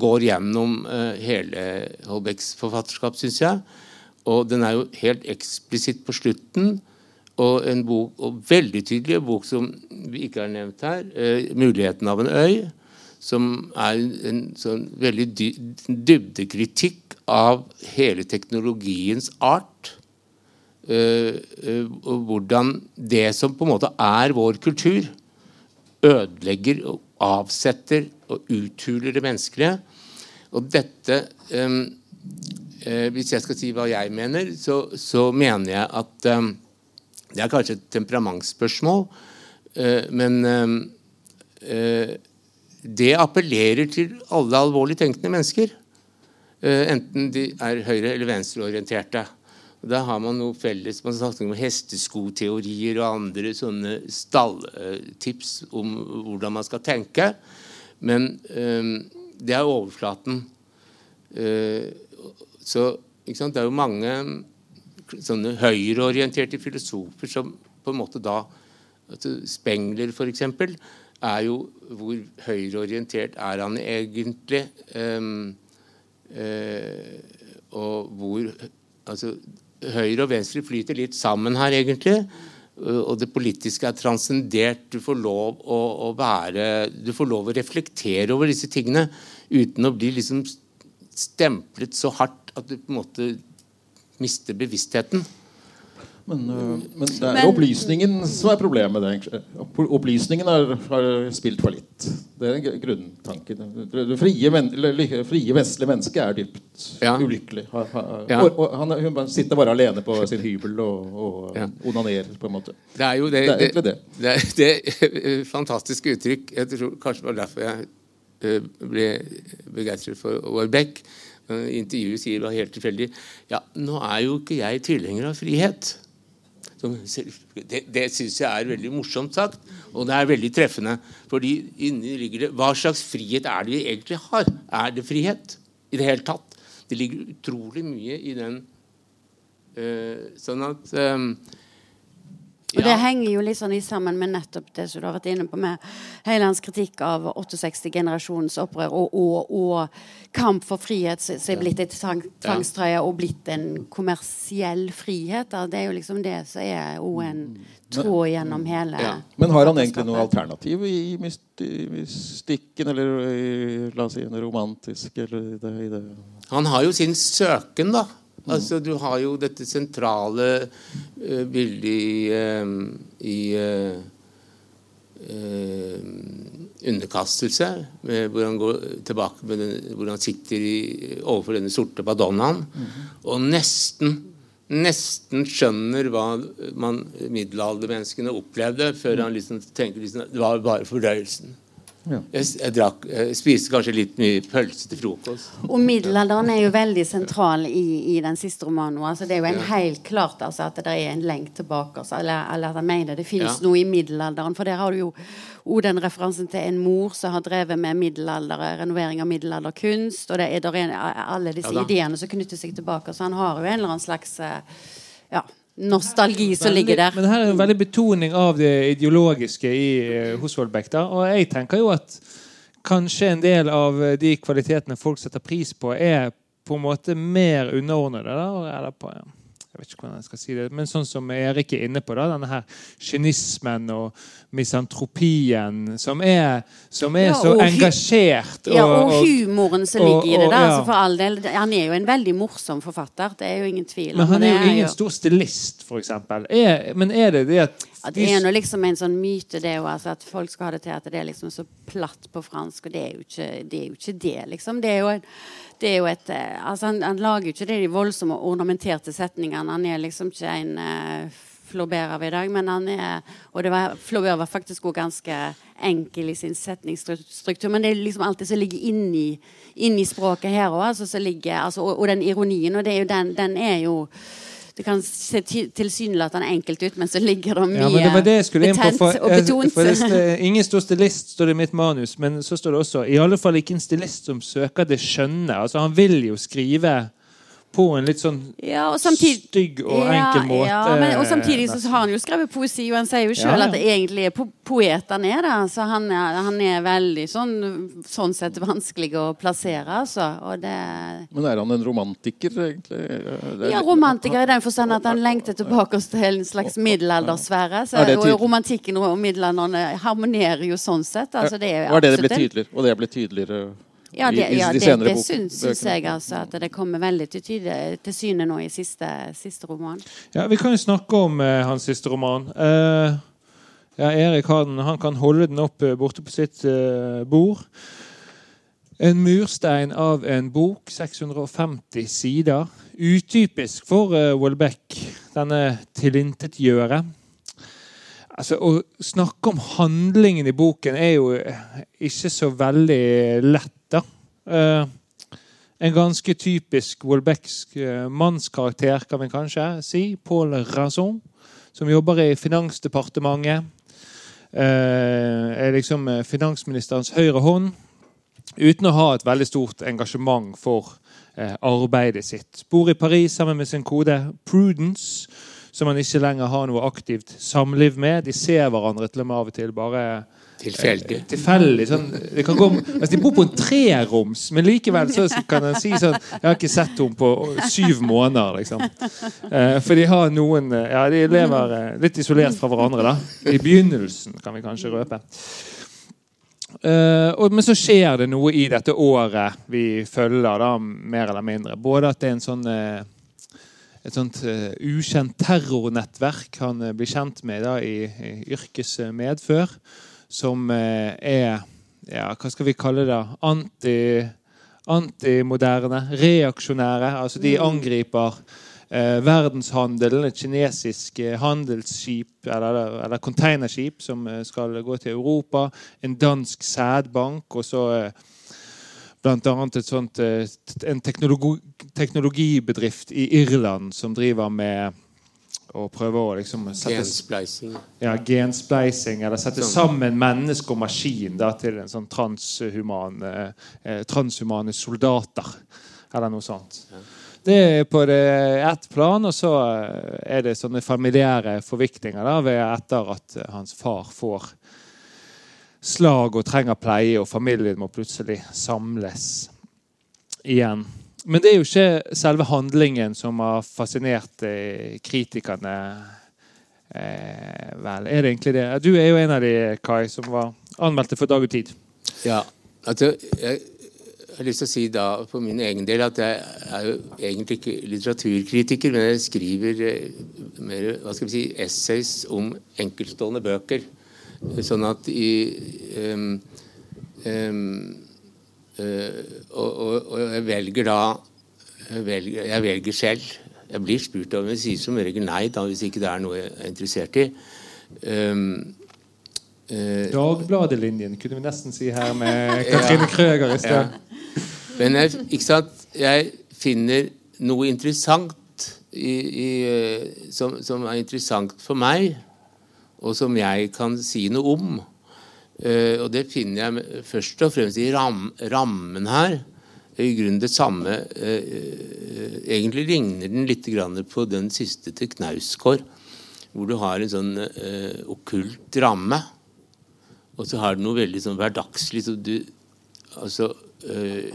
går gjennom eh, hele Holbecks forfatterskap, syns jeg. Og den er jo helt eksplisitt på slutten. Og en bok, og veldig tydelig bok som vi ikke har nevnt her, eh, 'Muligheten av en øy', som er en sånn veldig dy dybdekritikk av hele teknologiens art. Uh, uh, hvordan det som på en måte er vår kultur, ødelegger og avsetter og uthuler det menneskelige. Og dette uh, Hvis jeg skal si hva jeg mener, så, så mener jeg at det er kanskje et temperamentsspørsmål, men det appellerer til alle alvorlig tenkende mennesker. Enten de er høyre- eller venstreorienterte. Da har man noe felles. Man snakker om hesteskoteorier og andre sånne stalltips om hvordan man skal tenke. Men det er overflaten. så det er jo mange sånne høyreorienterte filosofer som på en måte da altså Spengler, f.eks., er jo Hvor høyreorientert er han egentlig? Um, uh, og hvor Altså høyre og venstre flyter litt sammen her, egentlig. Og det politiske er transcendert. Du får lov å, å være Du får lov å reflektere over disse tingene uten å bli liksom stemplet så hardt at du på en måte mister bevisstheten. Men, øh, men det er men, opplysningen som er problemet. Det. Opplysningen har, har spilt for litt. Det er grunntanken. Det frie, men, frie vestlige mennesket er dypt ja. ulykkelig. Ha, ha, ja. og, og han, hun sitter bare alene på sin hybel og, og ja. onanerer, på en måte. Det er jo det, det, er det. det, er, det er fantastiske uttrykk. Jeg tror kanskje det var derfor jeg uh, ble begeistret for Warbeck. Intervjuet sier det var helt tilfeldig Ja, nå er jo ikke jeg tilhenger av frihet. Det, det syns jeg er veldig morsomt sagt, og det er veldig treffende. fordi inni ligger det Hva slags frihet er det vi egentlig har? Er det frihet i det hele tatt? Det ligger utrolig mye i den. Uh, sånn at um, og Det henger jo litt sånn i sammen med nettopp det som du har vært inne på med Høylands kritikk av 68-generasjonens opprør og, og, og, kamp for frihet som er blitt et tvangstrøye og blitt en kommersiell frihet. Da. Det er jo liksom det som er òg en tråd gjennom hele ja. Men har han egentlig noe alternativ i mystikken, eller i, la oss si, en romantisk eller i det, i det Han har jo sin søken, da. Altså, du har jo dette sentrale uh, bildet i, uh, i uh, underkastelse, hvor han går tilbake med den, hvor han sitter i, overfor denne sorte madonnaen, mm -hmm. og nesten nesten skjønner hva man middelaldermenneskene opplevde, før han liksom tenker liksom, det var bare fordøyelsen. Ja. Jeg, jeg, drakk, jeg, spiste kanskje litt mye pølse til frokost. Og middelalderen er jo veldig sentral i, i den siste romanen. Altså, det er jo en ja. helt klart altså, at det er en lengt tilbake. Altså, eller, eller, at han mener det finnes ja. noe i middelalderen. For der har du jo og den referansen til en mor som har drevet med middelalder, renovering av middelalderkunst. Og det er, der en, alle disse ideene som knytter seg tilbake. Så han har jo en eller annen slags eh, ja, nostalgi som ligger der. Men her er en veldig betoning av det ideologiske i hos hos Da. Og jeg tenker jo at kanskje en del av de kvalitetene folk setter pris på, er på en måte mer underordnede. Da, eller på, ja jeg vet ikke hvordan jeg skal si det, men sånn som Erik er inne på, da, denne her kynismen og misantropien, som er, som er ja, så engasjert. Og, ja, og humoren som ligger i det. da, ja. altså for all del, Han er jo en veldig morsom forfatter, det er jo ingen tvil om. Men han er jo ingen jo... stor stilist, f.eks. Men er det det at ja, det er jo liksom en sånn myte det altså, at folk skal ha det til at det er liksom så platt på fransk, og det er jo ikke det. Er jo ikke det liksom. Det er jo en det er jo et eh, altså han, han, lager jo ikke de voldsomme ornamenterte setningene. Han er liksom ikke en uh, av i dag, men han er Og det var, Flaubert var faktisk også ganske enkel i sin setningsstruktur, men det er liksom alt det som ligger inni, inni språket her òg, altså, altså, og, og, den ironien, og det er jo den, den er jo det kan se ti- tilsynelatende enkelt ut, men så ligger det mye Ja, men det det betent For, og betont. det, ingen står stilist, står det i mitt manus, men så står det også i alle fall ikke en stilist som søker det skjønne. Altså, han vil jo skrive på en litt sånn Ja, og samtidig stygg og enkel måte. Ja, men, og samtidig så har han jo skrevet poesi, og han sier jo sjøl Ja, ja. at det egentlig er po poet han er. da Så han er, han er veldig sånn sånn sett vanskelig å plassere, altså. Og det Men er han en romantiker, egentlig? Er- Ja, romantiker i den forstand at han lengter tilbake til en slags middelaldersfære. Er og romantikken og middelalderen harmonerer jo sånn sett. Altså, det er Var det det ble tydeligere? Og det ble tydeligere Ja, det, ja, de det, syns, syns jeg altså at det kommer veldig til, tyde, til syne nå i siste, siste roman. Ja, Vi kan jo snakke om eh, hans siste roman. Eh, ja, Erik har den, han kan holde den opp eh, borte på sitt eh, bord. En murstein av en bok, 650 sider. Utypisk for uh, Welbeck, denne tilintetgjøre. Altså, Å snakke om handlingen i boken er jo eh, ikke så veldig lett, da. Eh, en ganske typisk Welbecksk eh, mannskarakter, kan vi kanskje si. Paul Razon, som jobber i Finansdepartementet. Er liksom finansministerens høyre hånd. Uten å ha et veldig stort engasjement for arbeidet sitt. Bor i Paris sammen med sin kode Prudence, som man ikke lenger har noe aktivt samliv med. De ser hverandre til og med av og til bare Tilfeldig. tilfeldig. Sånn, det kan gå, altså de bor på en treroms, men likevel så kan en si sånn Jeg har ikke sett henne på syv måneder, liksom. Eh, for de har noen eh, Ja, de lever eh, litt isolert fra hverandre, da. I begynnelsen, kan vi kanskje røpe. Eh, og, men så skjer det noe i dette året vi følger, da, mer eller mindre. Både at det er en sånn eh, et sånt eh, ukjent terrornettverk han eh, blir kjent med da, i, i yrkesmedfør som eh, er ja, Hva skal vi kalle det? Anti, antimoderne, reaksjonære. Altså de angriper eh, verdenshandelen, et kinesisk handelsskip eller, eller containerskip som skal gå til Europa, en dansk sædbank og så eh, Sånt, eh, en teknologi, teknologibedrift i Irland som driver med å prøve å liksom sette Gensplicing. ja, genspleising. eller sette Sånn. sammen menneske og maskin da, til en sånn transhuman, eh, transhumane soldater. Eller noe sånt. Det er på ett plan, og så eh, er det sånne familiære forviklinger da, etter at hans far får slag og trenger pleie, og familien må plutselig samles igjen. Men det er jo ikke selve handlingen som har fascinert eh, kritikerne. Eh, vel, er det egentlig det? Du er jo en av de, Kai, som var anmeldte for Dag og Tid. Ja, altså, jeg har lyst til å si da for min egen del at jeg er jo egentlig ikke litteraturkritiker, men jeg skriver eh, mer hva skal vi si, essays om enkeltstående bøker. Sånn at i um, um, uh, og, og, og jeg velger da jeg velger, jeg velger selv. Jeg blir spurt om jeg sier som regel nei da, hvis ikke det er noe jeg er interessert i. Um, uh, Dagbladet-linjen kunne vi nesten si her med Katrine Krøger i sted. Men jeg, ikke sant? jeg finner noe interessant i, i, eh, som, som er interessant for meg, og som jeg kan si noe om. Uh, og det finner jeg først og fremst i ram, rammen her. I grunnen det samme eh, Egentlig ligner den litt på den siste til Knausgård, hvor du har en sånn uh, okkult ramme. Og så har du noe veldig sånn hverdagslig. Så du, altså Jeg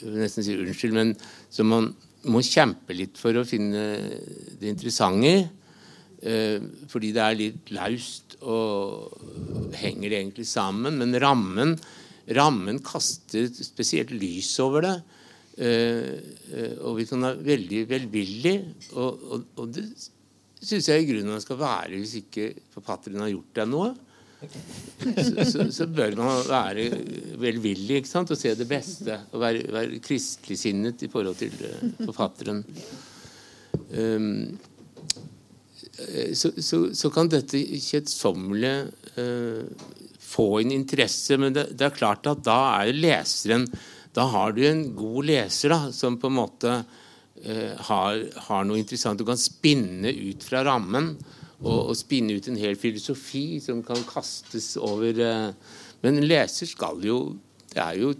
vil nesten si unnskyld, men som man må kjempe litt for å finne det interessante i. øh, fordi det er litt laust og henger det egentlig sammen. Men rammen, rammen kaster spesielt lys over det. øh, øh, og vi kan være veldig velvillig. Og, og, og det syns jeg i grunnen man skal være hvis ikke forfatteren har gjort deg noe så, så, så bør man være velvillig ikke sant? og se det beste. Og være, være kristeligsinnet i forhold til eh, forfatteren. Um, eh, så, så, så kan dette kjedsommelige eh, få en interesse, men det, det er klart at da er leseren Da har du en god leser da, som på en måte eh, har, har, noe interessant. Du kan spinne ut fra rammen og, og, spinne ut en hel filosofi som kan kastes over eh, Men en leser skal jo Det er jo,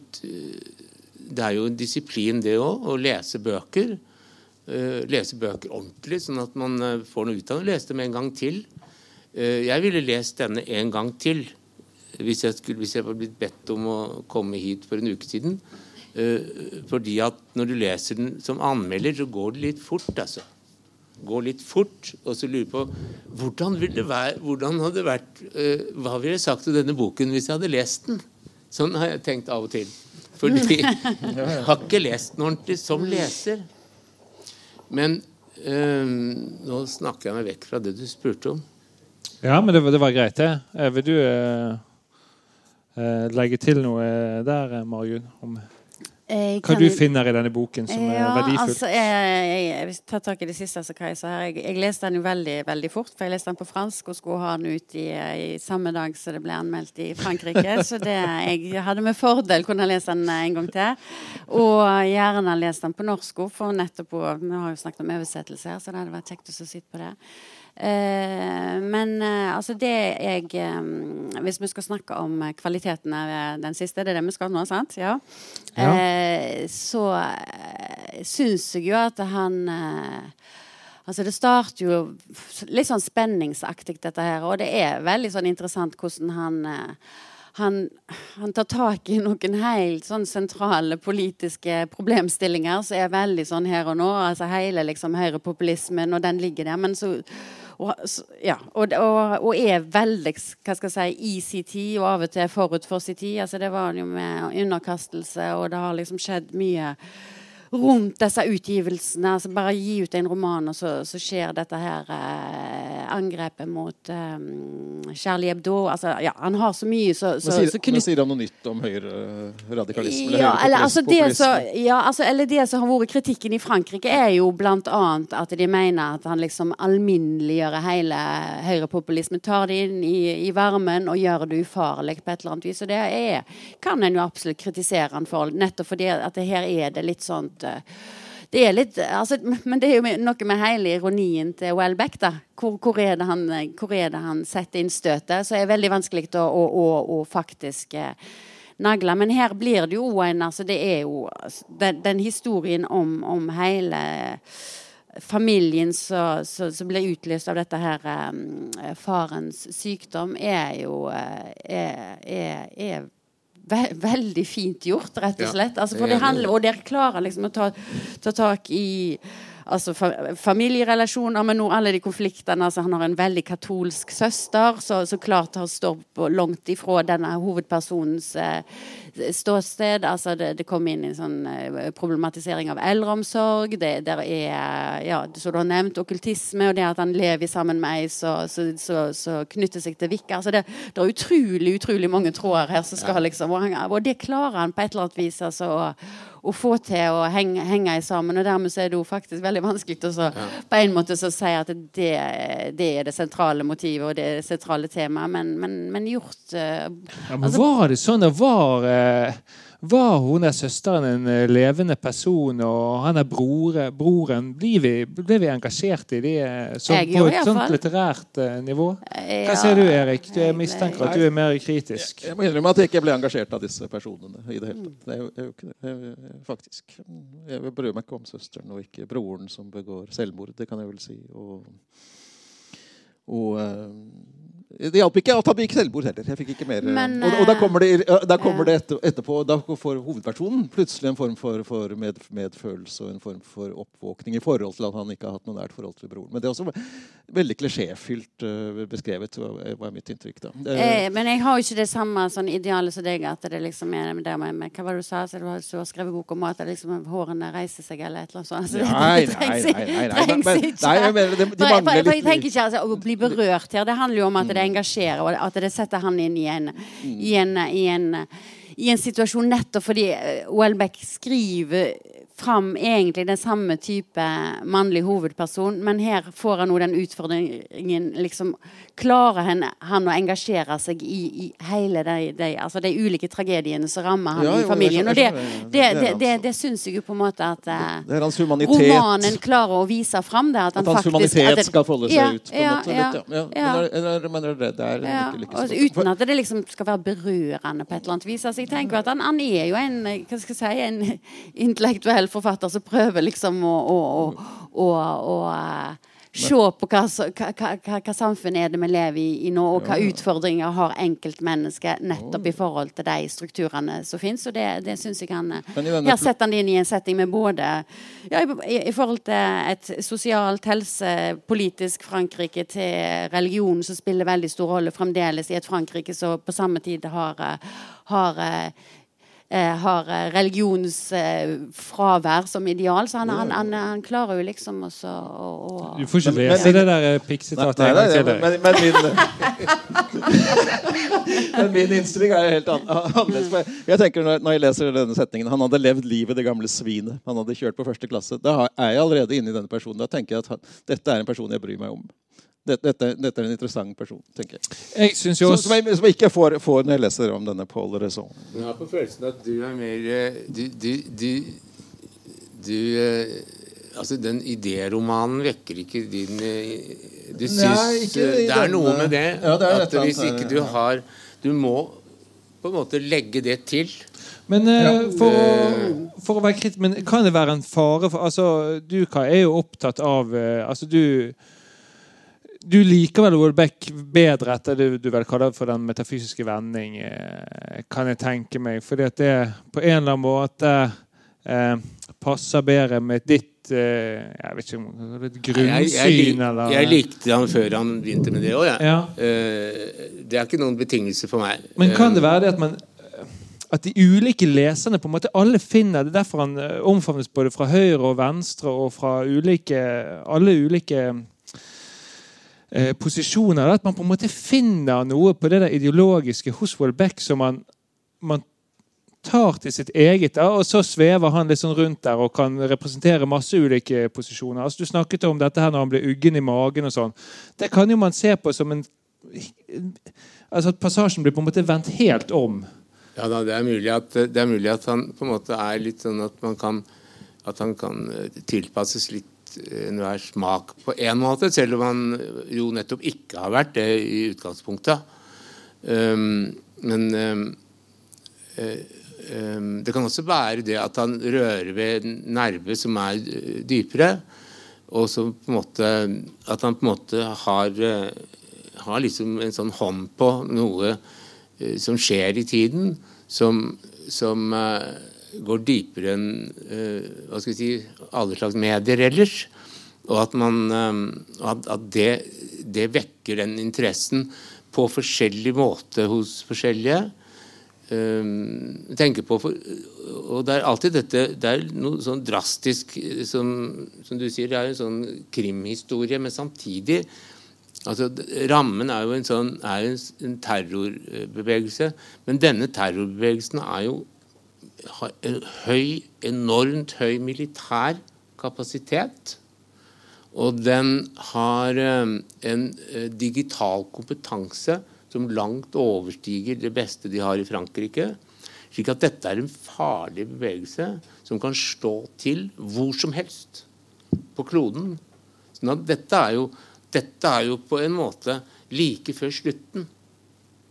det er jo en disiplin, det òg, å lese bøker. Eh, lese bøker ordentlig, sånn at man eh, får noe ut av det. Lese dem en gang til. Eh, jeg ville lest denne en gang til hvis jeg, skulle, hvis jeg var blitt bedt om å komme hit for en uke siden. Fordi at når du leser den som anmelder, så går det litt fort, altså. Går litt fort, og så lurer på hvordan, ville det være, hvordan hadde det vært Hva ville jeg sagt til denne boken hvis jeg hadde lest den? Sånn har jeg tenkt av og til. Fordi jeg har ikke lest den ordentlig som leser. Men øh, nå snakker jeg meg vekk fra det du spurte om. Ja, men det, det var greit, det. Eh, vil du eh, legge til noe der, Margunn? Om hva kan... du finner i denne boken som ja, er verdifullt? Altså, jeg, jeg, jeg, vil ta tak i det siste. Altså, jeg, jeg, leste den jo veldig veldig fort, for jeg leste den på fransk og skulle ha den ut i, i samme dag som det ble anmeldt i Frankrike. så det, jeg hadde med fordel kunne lese den en gang til. Og gjerne lest den på norsk for nettopp Vi har jo snakket om oversettelse her, så det hadde vært kjekt å sitte på det. Eh, men uh, altså det jeg um, Hvis vi skal snakke om kvaliteten av den siste, det er det vi skal nå, sant? Ja. ja. Så syns jeg jo at han Altså Det starter jo litt sånn spenningsaktig, dette her. Og det er veldig sånn interessant hvordan han han, han, tar tak i noen helt sånn sentrale politiske problemstillinger som er veldig sånn her og nå. altså Hele liksom høyrepopulismen, og den ligger der. Men så og, ja, og, og, og, er veldig hva skal jeg si, i sin tid, og av og til forut for sin tid. Altså, det var jo med underkastelse, og det har liksom skjedd mye rundt disse utgivelsene. altså Bare gi ut en roman, og så, så skjer dette her eh, angrepet mot eh, Charlie Hebdo. Altså, ja, han har så mye så, så, sier, så kunne... sier han noe nytt om høyreradikalisme? Ja, eller, altså, det så, ja, altså, eller det som har vært kritikken i Frankrike, er jo bl.a. at de mener at han liksom alminneliggjør hele høyrepopulismen. Tar det inn i, i, varmen og gjør det ufarlig på et eller annet vis. Og det er, kan en jo absolutt kritisere han for, nettopp fordi at det her er det litt sånn Eh, det er litt, altså, men det er jo noe med hele ironien til Welbeck. da. Hvor, hvor, er det han, hvor er det han setter inn støtet? Så er det veldig vanskelig å, å, å, å faktisk eh, nagle. Men her blir det jo en altså Det er jo altså, den, den, historien om, om hele familien som blir utløst av dette her um, farens sykdom, er jo er, er, er ve veldig fint gjort, rett og slett. Altså, for det handler, og dere klarer liksom å ta, ta tak i altså familierelasjoner, men nå alle de konfliktene. Altså, han har en veldig katolsk søster, så, så klart han står langt ifra denne hovedpersonens eh, ståsted. Altså, det, det kom inn en sånn eh, problematisering av eldreomsorg. Det der er, ja, som du har nevnt, okkultisme, og det at han lever sammen med ei som knytter seg til Vikka. Altså, det, det, er utrolig, utrolig mange tråder her som skal liksom og, han, og det klarer han på et eller annet vis altså, å å få til å henge, henge sammen. Og dermed så er det jo faktisk veldig vanskelig å så, ja. på en måte så si at det, det, er det sentrale motivet og det er det sentrale temaet, men, men, men gjort uh, ja, men altså, Var det sånn det var uh, var hun der søsteren en eh, levende person, og han er broren, broren Ble vi, ble vi engasjert i det så, på et sånt litterært uh, nivå? Hva sier du, Erik? Du er mistenker at du er mer kritisk. Jeg må innrømme at jeg ikke ble engasjert av disse personene i det hele tatt. Det er jo, ikke. Faktisk. Jeg bryr meg ikke om søsteren og ikke broren som begår selvmord. Det kan jeg vel si. Og, og det hjalp ikke at han begikk selvmord heller. Jeg fikk ikke mer Men, og, og, da kommer det, da kommer det etter, etterpå Da får hovedpersonen plutselig en form for, for med, medfølelse og en form for oppvåkning i forhold til at han ikke har hatt noe nært forhold til broren. Men det er også veldig klisjéfylt beskrevet, var mitt inntrykk. da. Eh, men jeg har jo ikke det samme sånn idealet som deg. at det liksom er det med, med, Hva var det du sa? Så du har, så skrevet bok om at liksom, hårene reiser seg, eller et eller annet sånt. Altså, nei, nei, nei, nei, nei, nei, nei, nei, jeg mener, de, de mangler litt Jeg tenker ikke altså, å bli berørt her. Det handler jo om at det engasjerer, og at det setter han inn i en, i en, i en, i en situasjon nettopp fordi Welbeck skriver fram egentlig den samme type mannlig hovedperson, men her får han nå den utfordringen liksom Klarer han, han å engasjere seg i, i hele de, de, altså de, ulike tragediene som rammer han Ja, i familien? Jo, Og det, skjønner det. det, Det det, det, syns jeg jo på en måte at eh, romanen klarer å vise fram. Det, at, han At hans faktisk, humanitet at det- skal folde seg Ja, ut. på en ja, måte, litt, ja. Ja. ja. Men, men er det, er like og uten at det liksom skal være berørende på et eller annet vis. Altså, jeg tenker at han, han er jo en, hva skal jeg si, en intellektuell forfatter som prøver liksom å, å, å, å, eh, se på hva, hva, hva, hva, hva samfunn er det vi lever i, i nå, og hva utfordringer har enkeltmennesket nettopp i forhold til de strukturene som finnes. Og det, det syns jeg han Her setter han det inn i en setting med både ja, i, i, i forhold til et sosialt, helsepolitisk Frankrike til religionen som spiller veldig stor rolle fremdeles i et Frankrike som på samme tid har, eh, har eh, har har eh, religionsfravær som ideal. Så han, han, han, han klarer jo liksom også å, å Du får ikke lese det der eh, pikksitatet en gang til. men, Erik. men, men, min, men min innstilling er helt annerledes. Jeg tenker når, når jeg leser denne setningen Han hadde levd livet det gamle svinet. Han hadde kjørt på første klasse. Da er jeg allerede inne i denne personen. Da tenker jeg at han, dette er en person jeg bryr meg om. Dette, dette, er en interessant person, tenker jeg. Jeg synes jo Som, også som, jeg, som jeg ikke får, får når jeg leser om denne Paul Raison. Jeg har på følelsen at du er mer eh, Du, du, du, du eh, Altså, den idéromanen vekker ikke din eh, Du syns Nei, ikke Det er noe med det Ja, det at annet hvis ikke du har Du må på en måte legge det til. Men ja. for, å, for å være kritisk Men kan det være en fare for Altså, du Kai, er jo opptatt av Altså, du du liker vel Wolbeck bedre etter det du vel kaller for den metafysiske vending, eh, kan jeg tenke meg. Fordi at det på en eller annen måte eh, passer bedre med ditt eh, Jeg vet ikke det Jeg, grunnsyn, jeg, eller jeg likte han før han begynte med det òg, jeg. Ja. Eh, det er ikke noen betingelse for meg. Men kan det Eh, være det at man at de ulike leserne på en måte alle finner Det er derfor han omfavnes både fra høyre og venstre og fra ulike, alle ulike eh, posisjoner. At man på en måte finner noe på det der ideologiske hos Wolbeck som man, man tar til sitt eget, og så svever han litt sånn rundt der og kan representere masse ulike posisjoner. Altså, du snakket om dette her når han ble uggen i magen og sånn. Det kan jo man se på som en Altså at passasjen blir på en måte vendt helt om. Ja da, det er, mulig at, det er mulig at han på en måte er litt sånn at man kan At han kan eh, tilpasses litt enhver smak på én måte, selv om han jo nettopp ikke har vært det i utgangspunktet. Um, men um, eh, um, det kan også være det at han rører ved en nerve som er eh, dypere, og som på en måte At han på en måte har eh, har liksom en sånn hånd på noe som skjer i tiden, som, som eh, går dypere enn eh, hva skal vi si, alle slags medier ellers. Og at, man, eh, at, at det, det vekker den interessen på forskjellig måte hos forskjellige. Um, tenker på for, Og det er alltid dette Det er noe sånn drastisk som, som du sier, det er en sånn krimhistorie, men samtidig Altså, Rammen er jo en, sånn, er en, en terrorbevegelse. Men denne terrorbevegelsen er jo, har en høy, enormt høy militær kapasitet. Og den har eh, en eh, digital kompetanse som langt overstiger det beste de har i Frankrike. Slik at dette er en farlig bevegelse som kan stå til hvor som helst på kloden. Sånn dette er jo, dette er jo på en måte like før slutten.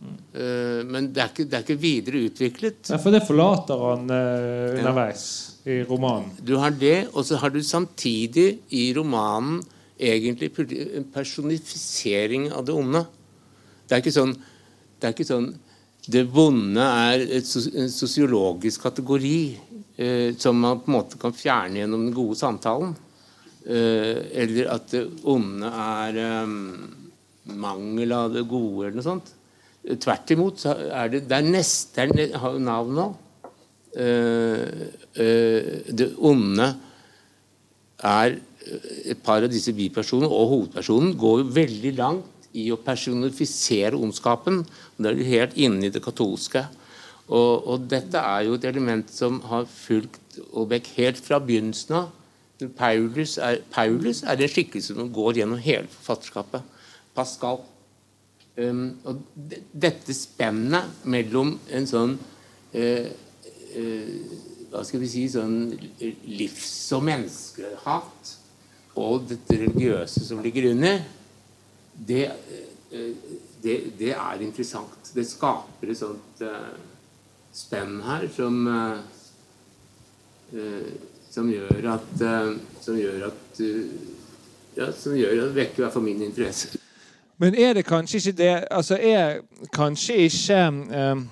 Eh, men det er, ikke, det er ikke videre utviklet. Ja, for det forlater han eh, underveis i romanen. Du har det, og så har du samtidig i romanen egentlig en personifisering av det onde. Det er ikke sånn Det, er ikke sånn, det vonde er en sosiologisk kategori eh, som man på en måte kan fjerne gjennom den gode samtalen. Eh, eller at det onde er eh, mangel av det gode, eller noe sånt. Eh, Tvert imot er det Det er neste det navn nå. Eh, eh, det onde er et par av disse bipersonene og hovedpersonen går jo veldig langt i å personifisere ondskapen. Det er helt inne i det katolske. Og, og, dette er jo et element som har fulgt Aalbeck helt fra begynnelsen av. Paulus er, Paulus er en skikkelse som går gjennom hele forfatterskapet. Pascal. Um, og dette spennet mellom en sånn uh, uh, Hva skal vi si sånn livs- og menneskehat og dette religiøse som ligger under, det, uh, det, det er interessant. Det skaper et sånt spenn her som som gjør at, som gjør at ja, som gjør at vekker i hvert fall min interesse. Men er det kanskje ikke det Altså er kanskje ikke eh,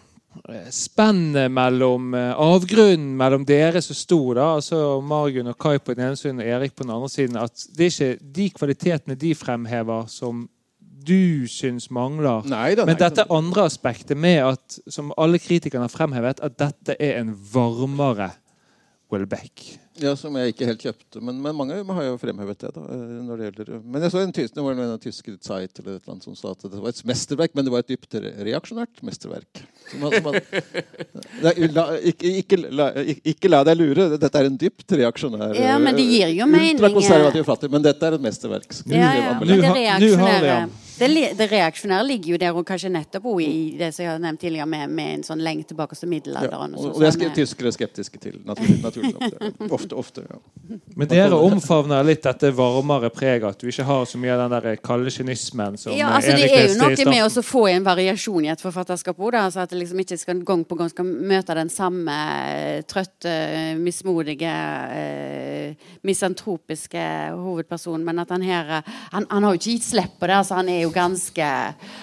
spennet mellom eh, avgrunnen mellom dere som sto da, altså Margunn og Kai på den ene siden og Erik på den andre siden, at det er ikke de kvalitetene de fremhever, som du syns mangler. Nei, det, Men dette andre aspektet med at, som alle kritikerne har fremhevet, at dette er en varmere Welbeck. Ja, Som jeg ikke helt kjøpte. Men, men mange har jo fremhevet det. da, eh, når det gjelder, Men jeg så en, tysk, det var en tysk Zeit eller et eller annet som sa at det var et mesterverk, men det var et dypt reaksjonært mesterverk. Som, som at, la, ikke, ikke, la, ikke, la, deg lure. Dette er en dypt reaksjonær Ja, men det gir jo mening. Ultrakonservativ fattig, men dette er et mesterverk. Ja, ja, men det reaksjonære det, det reaksjonære ligger jo der hun kanskje nettopp i det som jeg har nevnt tidligere, med, med en sånn lenge tilbake til middelalderen. Ja, og, og, det er tyskere skeptiske til, naturlig, naturlig nok. Ofte, ofte, ja. Men dere omfavner litt dette varmere preget, at du ikke har så mye av den der kalde kynismen som ja, altså, Det er jo noe med å få en variasjon i et forfatterskap òg, altså at det liksom ikke skal, gang på gang skal møte den samme eh, trøtte, mismodige, eh, misantropiske hovedpersonen, men at han her Han, han har jo ikke gitt slipp på det. altså han er jo jo ganske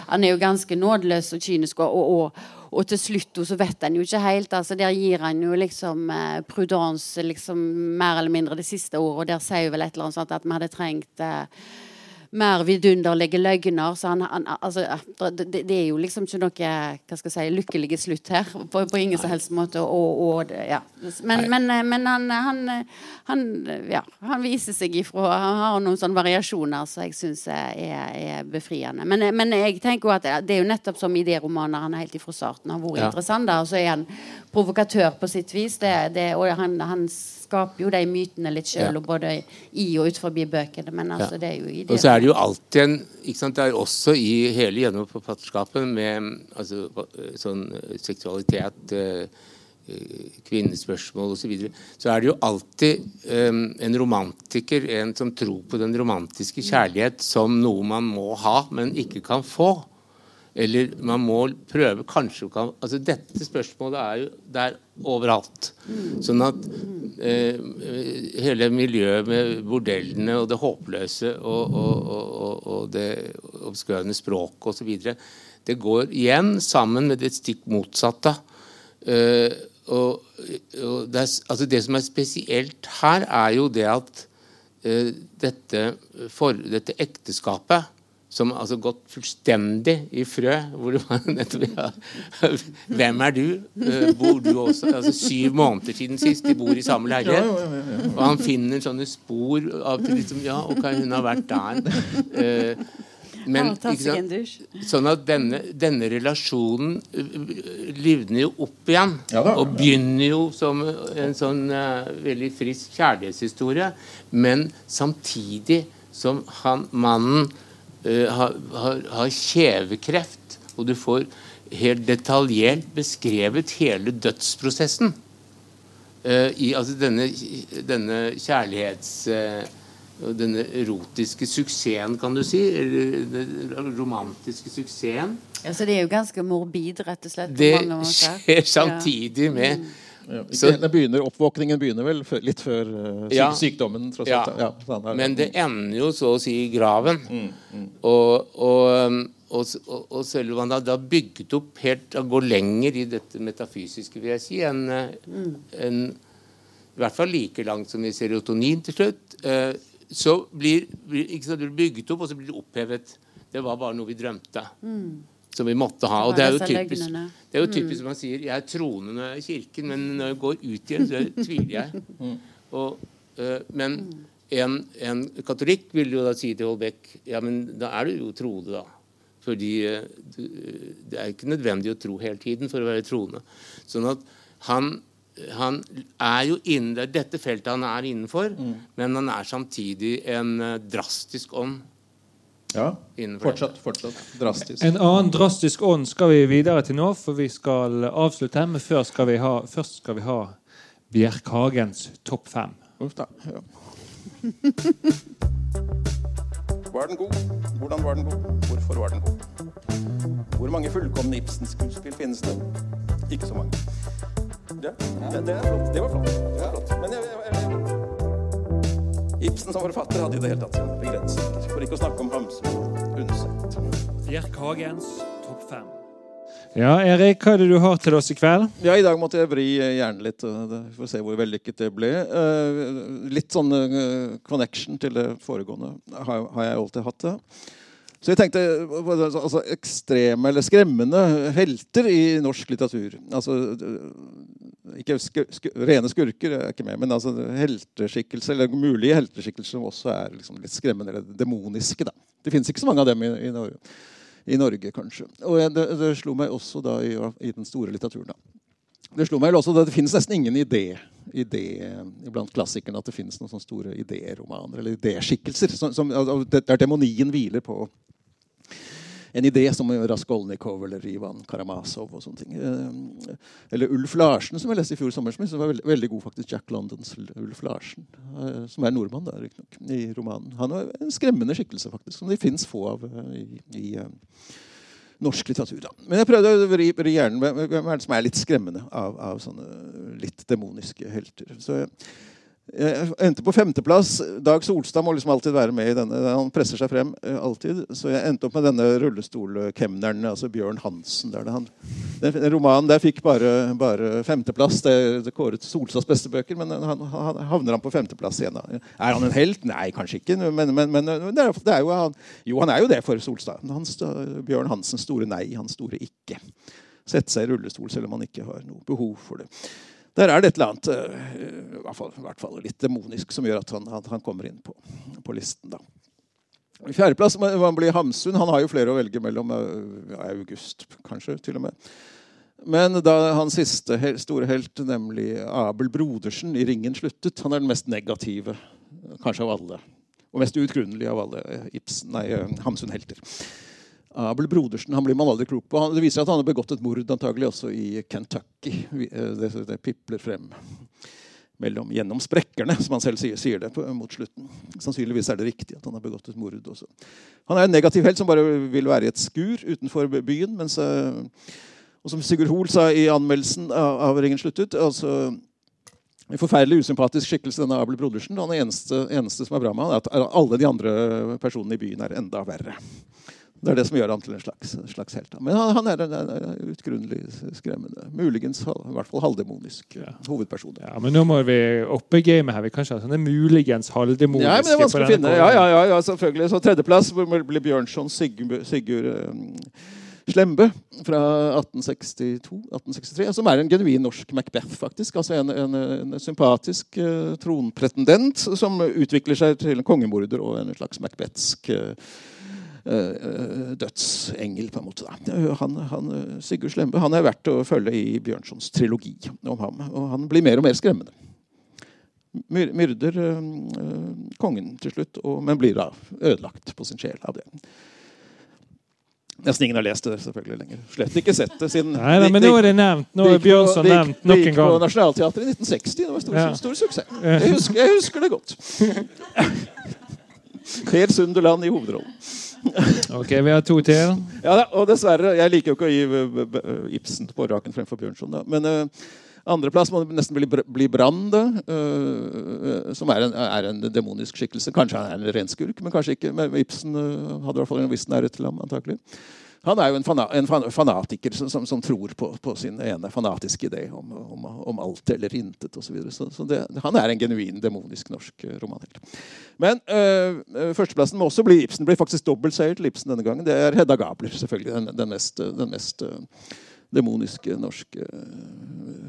han er jo ganske nådeløs og kynisk. Og, og, og til slutt så vet han jo ikke helt. altså Der gir han jo liksom eh, Prudence liksom, mer eller mindre det siste året, og der sier jo vel et eller annet sånt at vi hadde trengt eh, mer vidunderlige løgner. Så han, han, altså, det, det, er jo liksom ikke noe hva skal jeg si, lykkelige slutt her. På, på ingen som helst måte. Og, og, ja. Men, men, men han, han, han, ja, han, viser seg ifra Han har noen sånne variasjoner som jeg syns er, er, befriende. Men, men, jeg tenker jo at det er jo nettopp som idéromaner han er helt ifra starten har vært ja. interessant. Og så er han provokatør på sitt vis. Det, det, og han, han skaper jo de mytene litt sjøl, ja. både i og ut forbi bøkene. Men altså, ja. det er jo i det. Og så er det jo alltid en ikke sant, Det er også i hele gjennomforfatterskapet med altså, sånn seksualitet eh, kvinnespørsmål osv., så, videre, så er det jo alltid um, en romantiker, en som tror på den romantiske kjærlighet som noe man må ha, men ikke kan få. Eller man må prøve kanskje altså Dette spørsmålet er jo der overalt. Sånn at eh, hele miljøet med bordellene og det håpløse og, og, og, og det obskøne språket osv. Det går igjen sammen med det stikk motsatte. Eh, og, og det, er, altså det, som er spesielt her, er jo det at eh, dette, for, dette ekteskapet som altså gått fullstendig i frø. hvor det var nettopp, ja, Hvem er du? Uh, bor du også? Altså Syv måneder siden sist. De bor i samme leilighet. Og han finner sånne spor av liksom, Ja, ok, hun har vært der. Uh, men sånn at denne, denne relasjonen uh, livner jo opp igjen. og begynner jo som en sånn uh, veldig frisk kjærlighetshistorie. Men samtidig som han, mannen har, har, har kjevekreft, og du får helt detaljert beskrevet hele dødsprosessen uh, i altså denne, denne kjærlighets... Uh, denne erotiske suksessen, kan du si. Eller den romantiske suksessen. Ja, Så det er jo ganske morbid, rett og slett? Det skjer samtidig med mm. Ja, så, begynner, oppvåkningen begynner vel litt før uh, syk, ja, sykdommen. Tross ja. ja sånn Men det ender jo så å si i graven. Mm, mm. Og, og, um, og, og, selv om han da har bygget opp helt Han går lenger i dette metafysiske, vil jeg si, enn mm. en, I hvert fall like langt som i serotonin til slutt. Uh, så blir, blir ikke sant, det bygget opp, og så blir det opphevet. Det var bare noe vi drømte. Mm som vi måtte ha. Og det er jo typisk, det er jo typisk som man sier, jeg er troende når jeg er i kirken, men når jeg går ut igjen, så tviler jeg. Mm. Og, uh, men en, en katolikk vil jo da si til Holbeck ja, men da er du jo troende, da. Fordi eh, det er ikke nødvendig å tro hele tiden for å være troende. Sånn at han, han er jo innen det er dette feltet han er innenfor, mm. men han er samtidig en uh, drastisk ånd. Ja, fortsatt, fortsatt drastisk. En annen drastisk ånd skal vi videre til nå, for vi skal avslutte. Men først skal vi ha, først skal vi ha Bjerkhagens topp fem. Uff da, ja. Var den god? Hvordan var den god? Hvorfor var den god? Hvor mange fullkomne Ibsen-skuespill finnes det? Ikke så mange. Ja, det, det, flott. det var flott. Det var flott. Ibsen som forfatter hadde i det hele tatt sine begrensninger. For ikke å snakke om Hamsun og Undset. Bjerk Hagens topp fem. Ja, Erik, hva er det du har til oss i kveld? Ja, I dag måtte jeg vri hjernen litt. Vi får se hvor vellykket det ble. Eh, litt sånn eh, connection til det foregående har jeg alltid hatt. det. Så jeg tenkte altså, ekstreme eller skremmende helter i norsk litteratur. Altså, ikke sku, sku, Rene skurker er ikke med, men altså helteskikkelser, eller mulige helteskikkelser som også er liksom litt skremmende eller demoniske. Da. Det fins ikke så mange av dem i, i Norge i Norge, kanskje. Og det, det slo meg også da i, i, den store litteraturen. da. Det slo meg også at det finnes nesten ingen idé, idé blant klassikerne at det finnes noen sånne store idéromaner eller idéskikkelser der demonien hviler på en idé som Raskolnikov eller Ivan Karamazov og sånne ting. Eh, eller Ulf Larsen, som jeg leste i fjor sommer, som var veldig, veldig god, faktisk. Jack Londons Ulf Larsen, eh, som er nordmann, da, riktignok, i romanen. Han var en skremmende skikkelse, faktisk, som det fins få av eh, i, i norsk litteratur. Da. Men jeg prøvde å vri, vri hjernen hvem er det som er litt skremmende av, av sånne litt demoniske helter. Så jeg, jeg endte på femteplass. Dag Solstad må liksom alltid være med i denne. Han presser seg frem uh, alltid. Så jeg endte opp med denne rullestolkemneren, altså Bjørn Hansen. Der han, den, romanen der fikk bare, bare femteplass. Det, det kåret Solstads beste bøker, men han, han, havner han på femteplass igjen. Er han en helt? Nei, kanskje ikke. Men, men, men det er, det er jo, han, jo, han er jo det for Solstad. Hans, Bjørn Hansens store nei, hans store ikke. Sette seg i rullestol selv om han ikke har noe behov for det. Der er det et eller annet eh, i hvert fall, i hvert fall litt demonisk som gjør at han, han, han kommer inn på, på listen. da. Fjerdeplass man blir Hamsun. Han har jo flere å velge mellom. Eh, august, kanskje, til og med. Men da hans siste store helt, nemlig Abel Brodersen i 'Ringen', sluttet Han er den mest negative, kanskje av alle. Og mest uutgrunnelige av alle Ibsen, nei, Hamsun-helter. Abel Brodersen han blir man aldri klok på. det viser at han har begått et mord antagelig også i Kentucky. Eh, det, det pipler frem mellom, gjennom sprekkerne, som han selv sier, sier det på, mot slutten. Sannsynligvis er det riktig at han har begått et mord også. Han er en negativ helt som bare vil være i et skur utenfor byen. Mens, og som Sigurd Hoel sa i anmeldelsen av, av 'Ringen sluttet' altså en forferdelig usympatisk skikkelse, denne Abel Brodersen. Han eneste, eneste som er bra med han, er at alle de andre personene i byen er enda verre. Det er det som gjør ham til en slags, slags helt. Men han, han er en, en utgrunnelig skremmende. Muligens i hvert fall halvdemonisk ja. hovedperson. Ja, Men nå må vi oppe gamet her. Vi kan ikke ha sånne muligens halvdemoniske. Ja, men det er vanskelig å finne. Ja, ja, ja, selvfølgelig. Så tredjeplass blir Bjørnson Sigurd, Sigurd um, Slembe fra 1862-1863, som er en genuin norsk Macbeth. faktisk. Altså En, en, en sympatisk uh, tronpretendent som utvikler seg til en kongemorder og en slags macbethsk uh, Eh, dødsengel, på en måte. Han, han, Sigurd Slembe han er verdt å følge i Bjørnsons trilogi om ham. Og han blir mer og mer skremmende. Myrder øh, kongen til slutt, og, men blir da ødelagt på sin sjel av det. Nesten ingen har lest det selvfølgelig lenger. Slett ikke sett det siden Nei, nei, Men nå er det nevnt. Nå er Bjørnson nevnt nok en gang. Det gikk på Nationaltheatret i 1960. Det var stor, ja. stor suksess. Jeg husker, jeg husker det godt. Per Sunderland i hovedrollen. ok, vi har to til. Ja, og dessverre. Jeg liker jo ikke å gi Ibsen på raken fremfor Bjørnson. Men uh, andreplass må nesten bli, bli Brann, uh, som er en, er en, demonisk skikkelse. Kanskje han er en renskurk, men kanskje ikke. Men Ibsen uh, hadde i hvert fall en viss nærhet til ham, antakelig. Han er jo en, fana, en fanatiker som, som, som, tror på, på, sin ene fanatiske idé om, om, om alt eller intet osv. Så, videre. så, så han er en genuin demonisk norsk romanhelt. Men øh, førsteplassen må også bli Ibsen. Blir faktisk dobbeltseier til Ibsen denne gangen. Det er Hedda Gabler, selvfølgelig. Den, den mest, den mest demoniske norske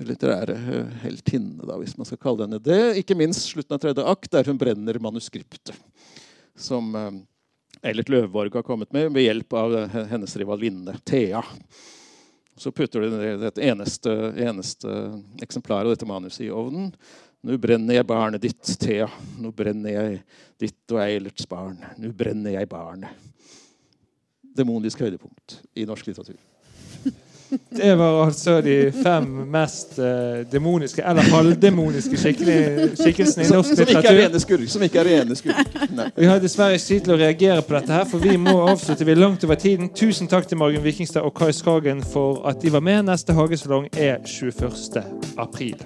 litterære heltinne, da, hvis man skal kalle henne det. Ikke minst slutten av tredje akt, der hun brenner manuskriptet. Som Eilert Løvborg har kommet med ved hjelp av hennes rivalinne Thea. Så putter du det eneste, eneste eksemplaret av dette manuset i ovnen. Nå brenner jeg barnet ditt, Thea. Nå brenner jeg ditt og Eilerts barn. Nå brenner jeg barnet. Demonisk høydepunkt i norsk litteratur. Det var altså de fem mest uh, demoniske eller halvdemoniske skikkelsene i norsk som, litteratur. Som ikke er rene skurk. Vi har dessverre ikke tid til å reagere på dette, her, for vi må avslutte. Vi er langt over tiden. Tusen takk til Margunn Vikingstad og Kai Skagen for at de var med. Neste hagesalong er 21. april.